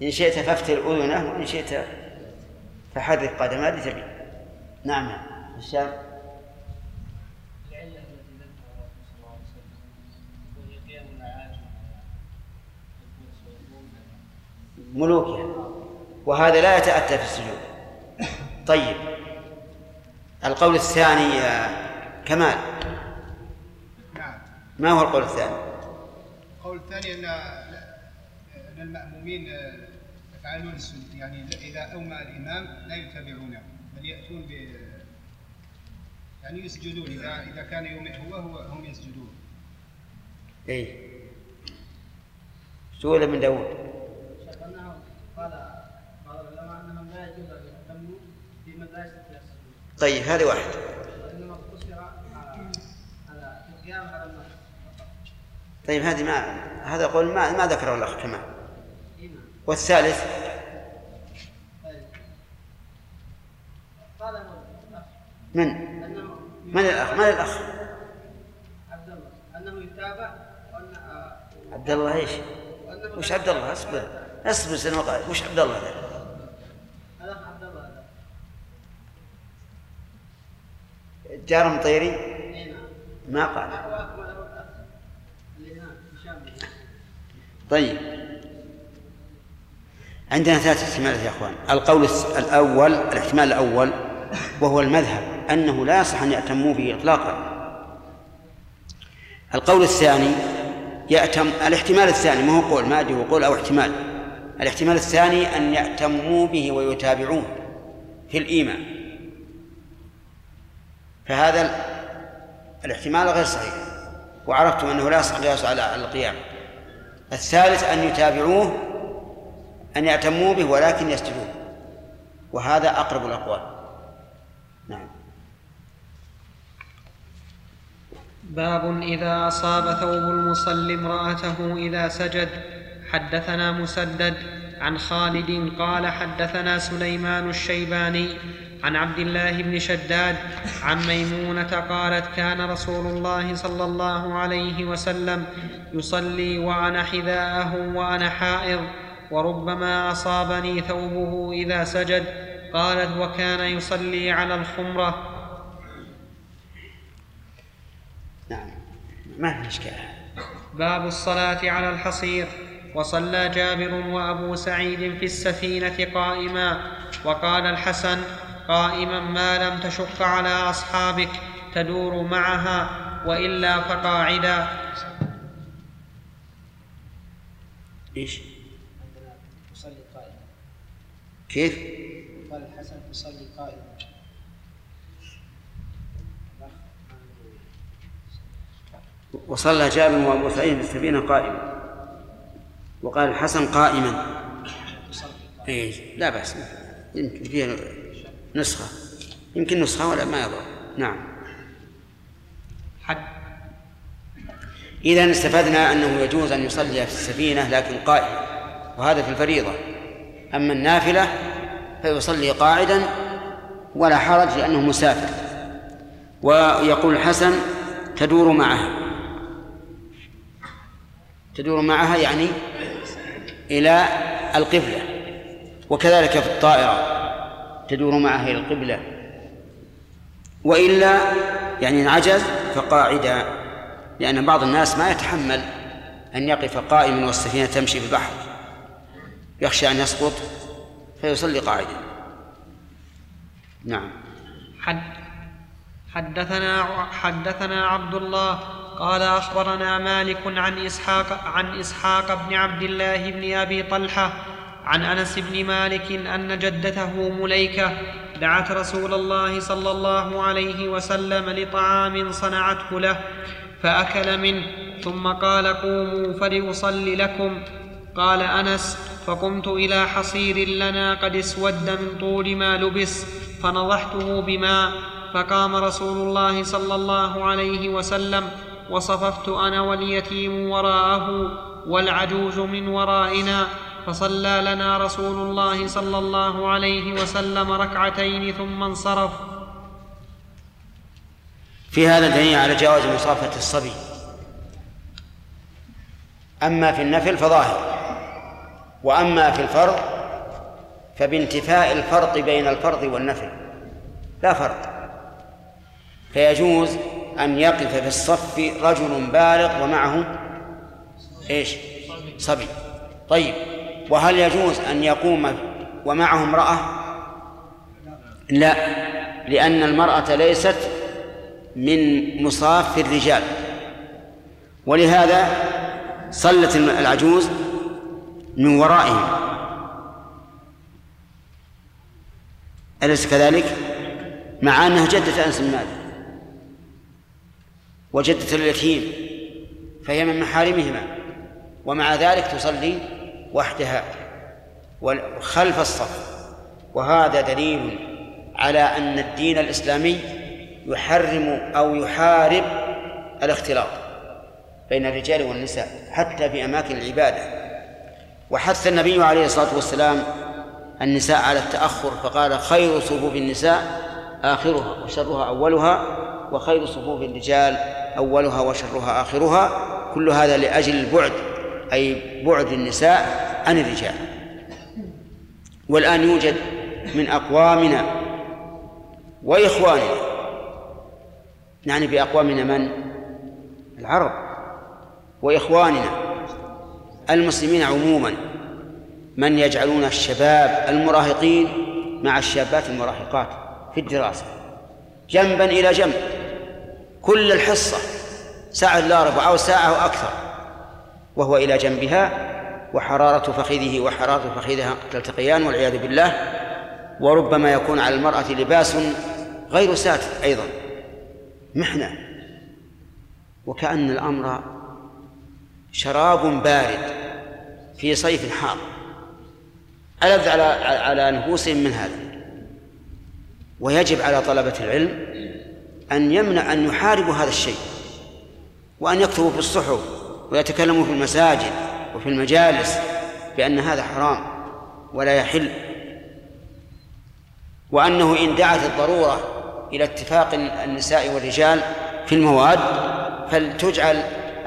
إن شئت فافتر أذنه وإن شئت فحرك قدمه لتبي. نعم الأعاجم ملوكها وهذا لا يتأتى في السجود. طيب القول الثاني يا كمال. نعم. ما هو القول الثاني؟ القول الثاني أن أن المأمومين يفعلون السنة يعني إذا اومى الإمام لا يتابعونه بل يأتون ب يعني يسجدون إذا إذا كان يومئ هو هو هم يسجدون. اي سؤال من أنه قال بعض العلماء أنهم لا يجوز أن يهتموا بمن لا يستطيع السجود طيب هذه واحد وانما اقتصر على على القيام على الناس طيب هذه ما هذا قول ما ما ذكره الأخ كمال. هنا والثالث؟ من؟ من الأخ؟ من الأخ؟ عبد الله انه يتابع عبد الله إيش؟ وش عبد الله اصبر اصبر سنة وقال وش عبد الله الاخ عبد الله جار مطيري؟ ما قال هو اكمل له الاخ اللي هناك هشام طيب. عندنا ثلاث احتمالات يا إخوان. القول الأول الاحتمال الأول وهو المذهب أنه لا يصح أن يأتموا به اطلاقا. القول الثاني يأتم الاحتمال الثاني ما هو قول؟ ما أدري هو قول أو احتمال. الاحتمال الثاني أن يأتموا به ويتابعوه في الإيمان. فهذا ال- الاحتمال غير صحيح. وعرفتم أنه لا يصح على على القيام. الثالث أن يتابعوه أن يأتموا به ولكن يسجدون وهذا أقرب الأقوال. نعم. باب إذا أصاب ثوب المصلي امرأته إذا سجد. حدثنا مسدد عن خالد قال حدثنا سليمان الشيباني عن عبد الله بن شداد عن ميمونة قالت كان رسول الله صلى الله عليه وسلم يصلي وأنا حذاءه وأنا حائض وربما أصابني ثوبه إذا سجد. قالت وكان يصلي على الخمرة. نعم. ما في إشكال باب الصلاة على الحصير. وصلى جابر وأبو سعيد في السفينة قائما. وقال الحسن قائما ما لم تشق على أصحابك تدور معها وإلا فقاعدا. إيش؟ عندنا يصلي قائما. كيف؟ قال الحسن يصلي قائما. وصلى جابر وأبو سعيد في السفينة قائما. وقال الحسن قائما. إيه لا بأس. يمكن فيها نسخة. يمكن نسخة ولا ما يضر. نعم. حد. إذا استفدنا أنه يجوز أن يصلي في السفينة لكن قائما وهذا في الفريضة. أما النافلة فيصلي قاعدا ولا حرج لأنه مسافر. ويقول الحسن تدور معها. تدور معها يعني إلى القبلة. وكذلك في الطائرة. تدور معها إلى القبلة. وإلا يعني إن عجز فقاعدا لأن بعض الناس ما يتحمل أن يقف قائما والسفينة تمشي في البحر يخشى أن يسقط فيصلي قاعدا. نعم. حد حدثنا حدثنا عبد الله قال أخبرنا مالك عن إسحاق عن إسحاق بن عبد الله بن أبي طلحة عن أنس بن مالك أن جدته مليكة دعت رسول الله صلى الله عليه وسلم لطعام صنعته له فأكل منه ثم قال قوموا فلاصل لكم. قال أنس فقمت إلى حصير لنا قد اسود من طول ما لبس فنضحته بماء فقام رسول الله صلى الله عليه وسلم وصففت أنا واليتيم وراءه والعجوز من ورائنا. فصلى لنا رسول الله صلى الله عليه وسلم ركعتين ثم انصرف. في هذا دليل على جواز مصافحة الصبي. أما في النفل فظاهر وأما في الفرض فبانتفاء الفرق بين الفرض والنفل لا فرق. فيجوز أن يقف في الصف رجل بالغ ومعه إيش؟ صبي. طيب. وهل يجوز أن يقوم ومعه امرأة؟ لا لأن المرأة ليست من مصاف الرجال ولهذا صلت العجوز من ورائهم أليس كذلك؟ مع أنها جدة أنس بن مالك وجدة اليتيم فهي من محارمهما ومع ذلك تصلي وحدها خلف الصف. وهذا دليل على أن الدين الإسلامي يحرم أو يحارب الاختلاط بين الرجال والنساء حتى في أماكن العبادة. وحث النبي عليه الصلاة والسلام النساء على التأخر فقال خير صفوف النساء آخرها وشرها أولها وخير صفوف الرجال أولها وشرها آخرها. كل هذا لأجل البعد أي بعد النساء عن الرجال. والآن يوجد من أقوامنا وإخواننا. يعني بأقوامنا من؟ العرب. وإخواننا المسلمين عموما. من يجعلون الشباب المراهقين مع الشابات المراهقات في الدراسة. جنبا إلى جنب. كل الحصة ساعة إلا ربع أو ساعة أو أكثر. وهو إلى جنبها وحرارة فخذه وحرارة فخذها تلتقيان والعياذ بالله وربما يكون على المرأة لباس غير ساتر أيضا محنة. وكأن الأمر شراب بارد في صيف حار. ألذ على على نفوسهم من هذا. ويجب على طلبة العلم أن يمنع أن يحاربوا هذا الشيء وأن يكتبوا في الصحف ويتكلموا في المساجد وفي المجالس بأن هذا حرام ولا يحل. وأنه إن دعت الضرورة إلى اتفاق النساء والرجال في المواد فلتجعل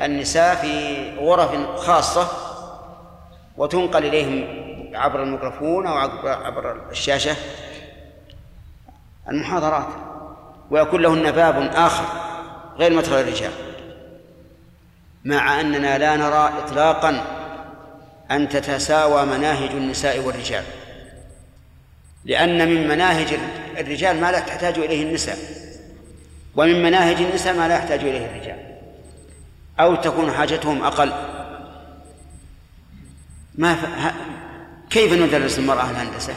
النساء في غرف خاصة وتنقل إليهم عبر الميكروفون أو عبر الشاشة. المحاضرات ويكون لهن باب آخر غير مدخل الرجال. مع أننا لا نرى إطلاقا أن تتساوى مناهج النساء والرجال. لأن من مناهج الرجال ما لا تحتاج إليه النساء ومن مناهج النساء ما لا يحتاج إليه الرجال. أو تكون حاجتهم أقل. ما ف... ه... كيف ندرس المرأة الهندسة؟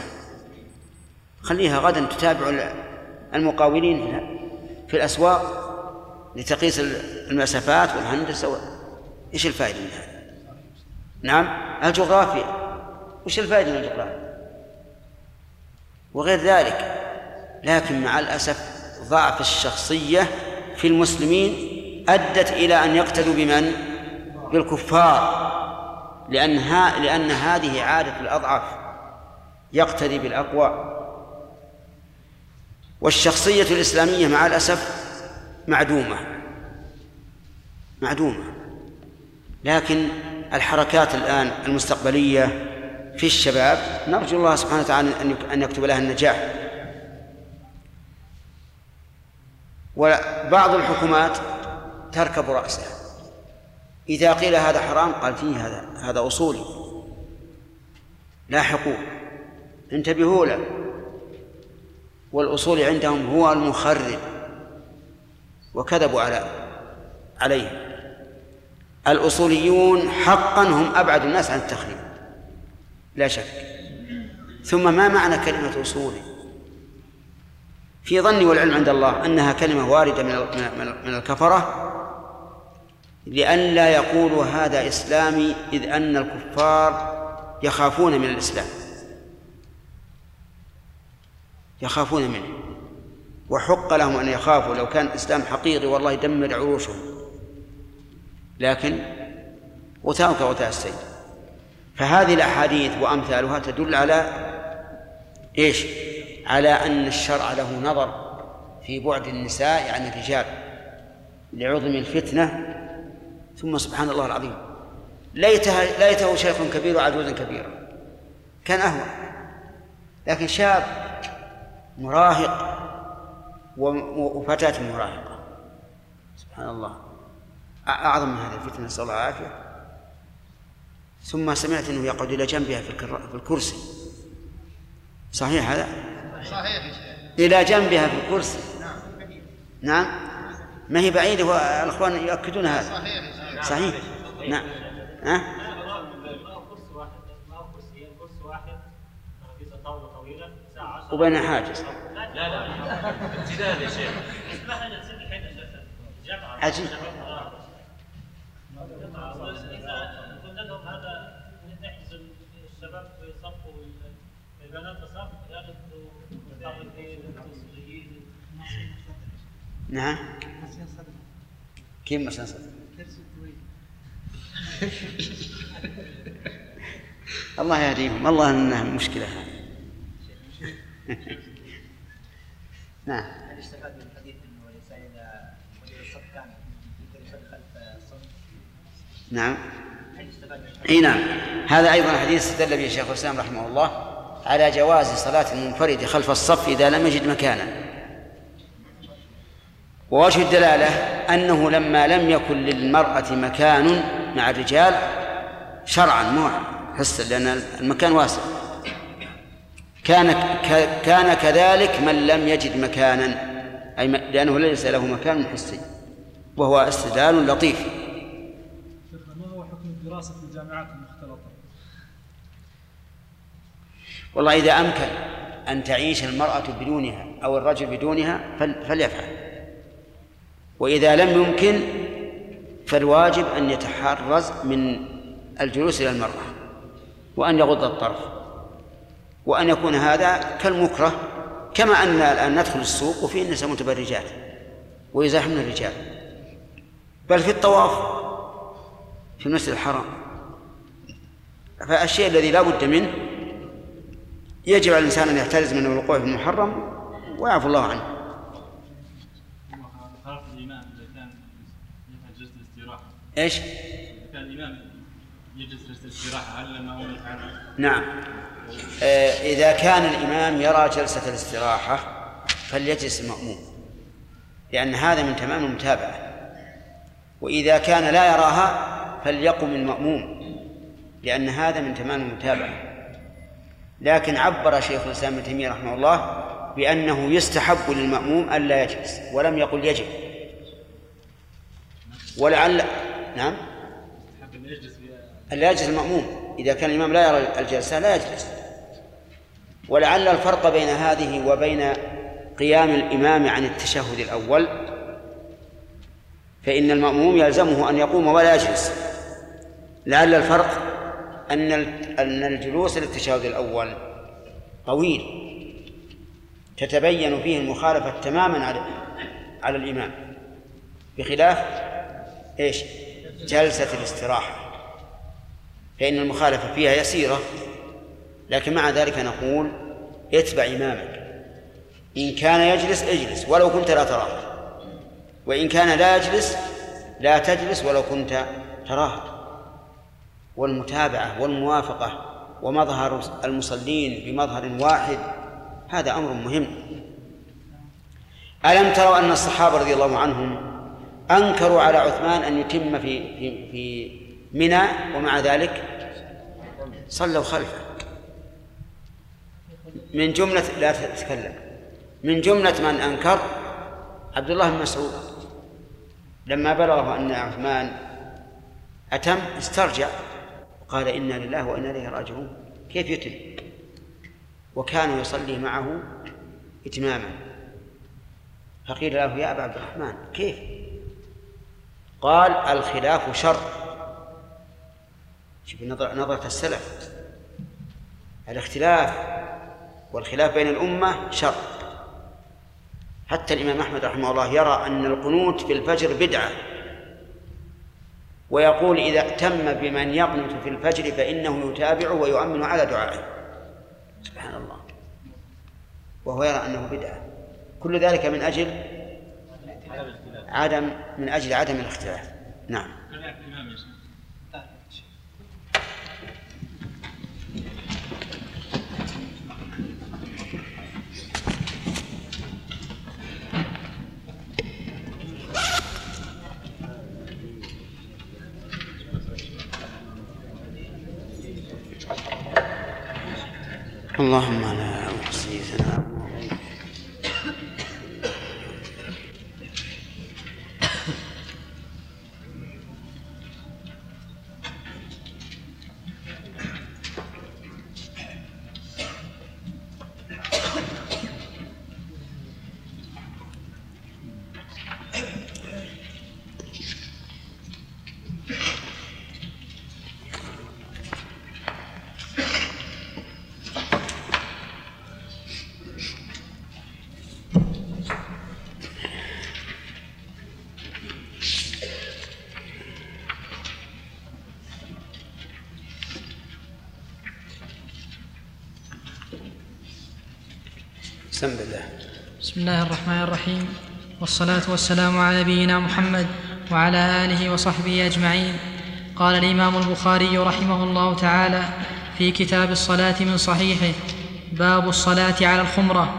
خليها غدا تتابع المقاولين في الأسواق لتقيس المسافات والهندسة و... إيش الفائدة من هذا؟ نعم الجغرافيا وش الفائدة من الجغرافيا؟ وغير ذلك لكن مع الأسف ضعف الشخصية في المسلمين أدت إلى أن يقتدوا بمن؟ بالكفار لأن ها لأن هذه عادة الأضعف يقتدي بالأقوى والشخصية الإسلامية مع الأسف معدومة معدومة لكن الحركات الآن المستقبلية في الشباب نرجو الله سبحانه وتعالى أن يكتب لها النجاح. وبعض الحكومات تركب رأسها. إذا قيل هذا حرام قال فيه هذا هذا أصولي لاحقوا انتبهوا له. والأصول عندهم هو المخرب. وكذبوا على عليه. الأصوليون حقا هم أبعد الناس عن التخريب. لا شك. ثم ما معنى كلمة أصول؟ في ظني والعلم عند الله أنها كلمة واردة من من الكفرة لئلا يقولوا هذا إسلامي إذ أن الكفار يخافون من الإسلام. يخافون منه. وحق لهم أن يخافوا لو كان الإسلام حقيقي والله يدمر عروشهم. لكن غثاء كغثاء السيل فهذه الأحاديث وأمثالها تدل على إيش؟ على أن الشرع له نظر في بعد النساء عن الرجال لعظم الفتنة. ثم سبحان الله العظيم. ليتها ليته شيخ كبير وعجوز كبيرا كان أهون. لكن شاب مراهق وفتاة مراهقة. سبحان الله. أعظم من هذه الفتنة نسأل الله العافية. ثم سمعت أنه يقعد إلى جنبها في الكرسي. صحيح هذا؟ صحيح إلى جنبها في الكرسي. نعم ما هي بعيدة والأخوان يؤكدون هذا. صحيح صحيح. نعم. ها؟ وبين حاجز لا لا. امتداد يا شيخ. عجيب. نعم. كيف مسان صدر الله يهديهم الله إنها مشكلة هذه. نعم هل يستفاد من الحديث انه الانسان اذا مدير الصف كان يقدر يصلي خلف الصف؟ نعم. إي نعم. هذا أيضا حديث استدل به الشيخ الإسلام رحمه الله على جواز صلاة المنفرد خلف الصف إذا لم يجد مكانا. ووجه الدلالة أنه لما لم يكن للمرأة مكان مع الرجال شرعا مو حسا لأن المكان واسع. كان كان كذلك من لم يجد مكانا أي لأنه ليس له مكان حسي وهو استدلال لطيف ما هو حكم الدراسة في الجامعات المختلطة؟ والله إذا أمكن أن تعيش المرأة بدونها أو الرجل بدونها فليفعل. وإذا لم يمكن فالواجب أن يتحرز من الجلوس إلى المرأة وأن يغض الطرف وأن يكون هذا كالمكره كما أن الآن ندخل السوق وفيه النساء متبرجات ويزاحمن الرجال. بل في الطواف في المسجد الحرام. فالشيء الذي لا بد منه يجب على الإنسان أن يحترز من الوقوع في المحرم ويعفو الله عنه. إيش؟ كان الامام يجلس الاستراحه هل المأموم نعم. آه، إذا كان الإمام يرى جلسة الاستراحة فليجلس المأموم لأن هذا من تمام المتابعة. وإذا كان لا يراها فليقم المأموم. لأن هذا من تمام المتابعة. لكن عبر شيخ الإسلام ابن تيمية رحمه الله بأنه يستحب للمأموم ألا يجلس ولم يقل يجب. ولعل نعم؟ ألا يجلس المأموم. إذا كان الإمام لا يرى الجلسة لا يجلس. ولعل الفرق بين هذه وبين قيام الإمام عن التشهد الأول فإن المأموم يلزمه أن يقوم ولا يجلس. لعل الفرق أن أن الجلوس للتشهد الأول طويل تتبين فيه المخالفة تماما على على الإمام. بخلاف إيش؟ جلسة الاستراحة. فإن المخالفة فيها يسيرة لكن مع ذلك نقول اتبع إمامك. إن كان يجلس اجلس ولو كنت لا تراه وإن كان لا يجلس لا تجلس ولو كنت تراه والمتابعة والموافقة ومظهر المصلين بمظهر واحد هذا أمر مهم. ألم تروا أن الصحابة رضي الله عنهم أنكروا على عثمان أن يتم في في في منى ومع ذلك؟ صلوا خلفه. من جملة لا تتكلم. من جملة من أنكر عبد الله بن مسعود. لما بلغه أن عثمان أتم استرجع. وقال إنا لله وإنا إليه راجعون. كيف يتم؟ وكانوا يصلي معه إتماما. فقيل له يا أبا عبد الرحمن كيف؟ قال الخلاف شر. شوف نظرة السلف. الاختلاف والخلاف بين الأمة شر. حتى الإمام أحمد رحمه الله يرى أن القنوت في الفجر بدعة. ويقول إذا اهتم بمن يقنت في الفجر فإنه يتابع ويؤمن على دعائه. سبحان الله. وهو يرى أنه بدعة. كل ذلك من أجل عدم من أجل عدم الاختلاف. نعم. اللهم لا بسم الله الرحمن الرحيم والصلاة والسلام على نبينا محمد وعلى آله وصحبه أجمعين قال الإمام البخاري رحمه الله تعالى في كتاب الصلاة من صحيحه باب الصلاة على الخمرة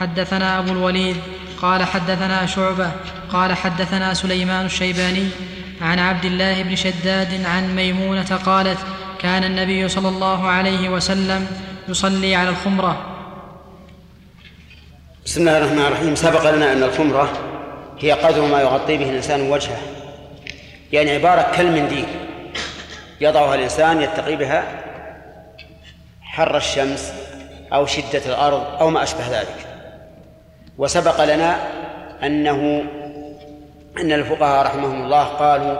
حدثنا أبو الوليد قال حدثنا شعبة قال حدثنا سليمان الشيباني عن عبد الله بن شداد عن ميمونة قالت كان النبي صلى الله عليه وسلم يصلي على الخمره بسم الله الرحمن الرحيم. سبق لنا أن الخمرة هي قدر ما يغطي به الإنسان وجهه. يعني عبارة كالمنديل يضعها الإنسان يتقي بها حر الشمس أو شدة الأرض أو ما أشبه ذلك. وسبق لنا أنه أن الفقهاء رحمهم الله قالوا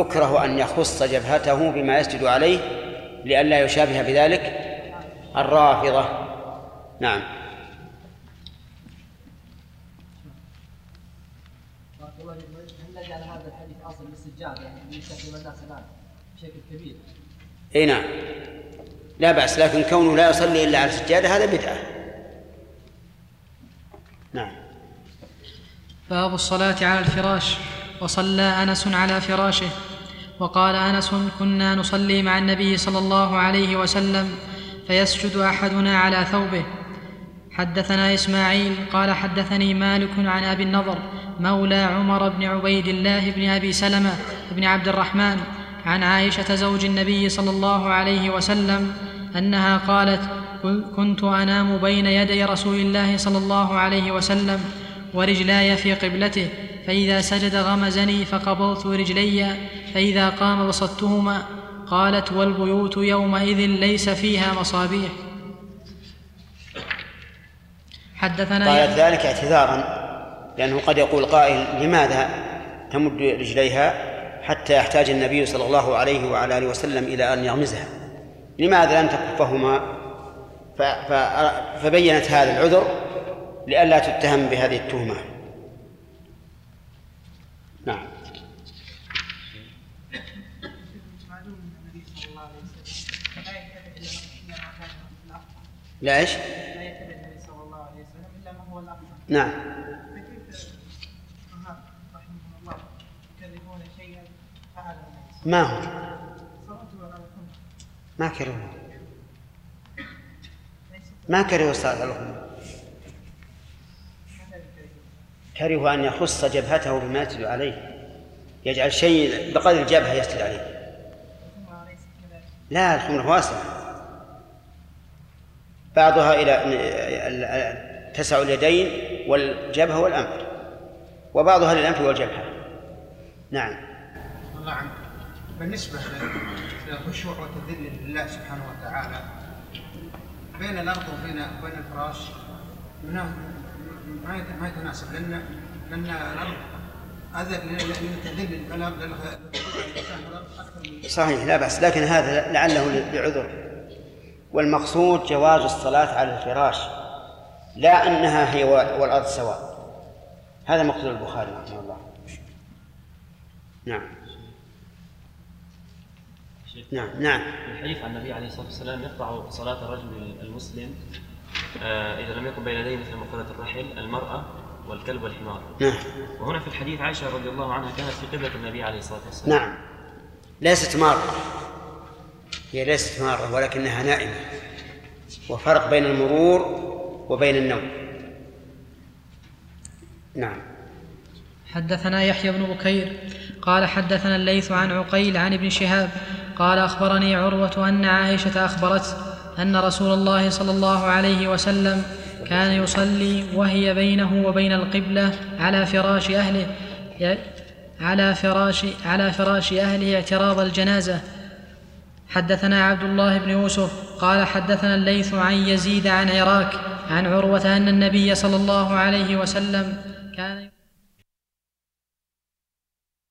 يكره أن يخص جبهته بما يسجد عليه لئلا يشابه بذلك الرافضة. نعم هل نجعل هذا الحديث الناس الان بشكل كبير إي نعم. لا بأس لكن كونه لا يصلي إلا على السجادة هذا بدعة. نعم. باب الصلاة على الفراش. وصلى أنس على فراشه. وقال أنس كنا نصلي مع النبي صلى الله عليه وسلم فيسجد أحدنا على ثوبه. حدثنا إسماعيل قال حدثني مالك عن أبي النضر مولى عمر بن عبيد الله بن أبي سلمة بن عبد الرحمن عن عائشة زوج النبي صلى الله عليه وسلم أنها قالت كنت أنام بين يدي رسول الله صلى الله عليه وسلم ورجلاي في قبلته فإذا سجد غمزني فقبضت رجلي فإذا قام بسطتهما قالت والبيوت يومئذ ليس فيها مصابيح حدثنا قالت ذلك اعتذارا لأنه قد يقول قائل لماذا تمد رجليها حتى يحتاج النبي صلى الله عليه وعلى آله وسلم إلى أن يغمزها؟ لماذا لم تكفهما؟ فبينت هذا العذر لئلا تتهم بهذه التهمة. نعم. لا إيش؟ لا يتبع النبي صلى الله عليه وسلم الا ما هو الافضل نعم فكيف الفقهاء رحمهم الله يكرهون شيئا فعله النبي ما هو؟ ما كرهوا ما كرهوا الصلاة على الخمر كرهوا أن يخص جبهته بما يسجد عليه. يجعل شيء بقدر الجبهة يسجد عليه. لا الخمر واسعة بعضها إلى تسع اليدين والجبهة والأنف. وبعضها للأنف والجبهة. نعم. الله عنك بالنسبة للخشوع والتذلل لله سبحانه وتعالى بين الأرض وبين بين الفراش ما يت- ما يتناسب. لأن لأن الأرض هذا لتذل الأرض أكثر من صحيح لا بأس. لكن هذا لعله لعذر. والمقصود جواز الصلاة على الفراش. لا أنها هي والأرض سواء. هذا مقصود البخاري رحمه الله. نعم. نعم نعم. الحديث عن النبي عليه الصلاة والسلام يقطع صلاة الرجل المسلم آه، إذا لم يكن بين يديه مثل مقله الرحل المرأة والكلب والحمار. نعم. وهنا في الحديث عائشة رضي الله عنها كانت في قبلة النبي عليه الصلاة والسلام. نعم. ليست مارة. هي ليست مارة ولكنها نائمة. وفرق بين المرور وبين النوم. نعم. حدثنا يحيى بن بكير قال حدثنا الليث عن عقيل عن ابن شهاب قال أخبرني عروة أن عائشة اخبرته أن رسول الله صلى الله عليه وسلم كان يصلي وهي بينه وبين القبلة على فراش أهله ي- على فراش على فراش أهله اعتراض الجنازة. حدثنا عبد الله بن يوسف قال حدثنا الليث عن يزيد عن عراك عن عروة أن النبي صلى الله عليه وسلم كان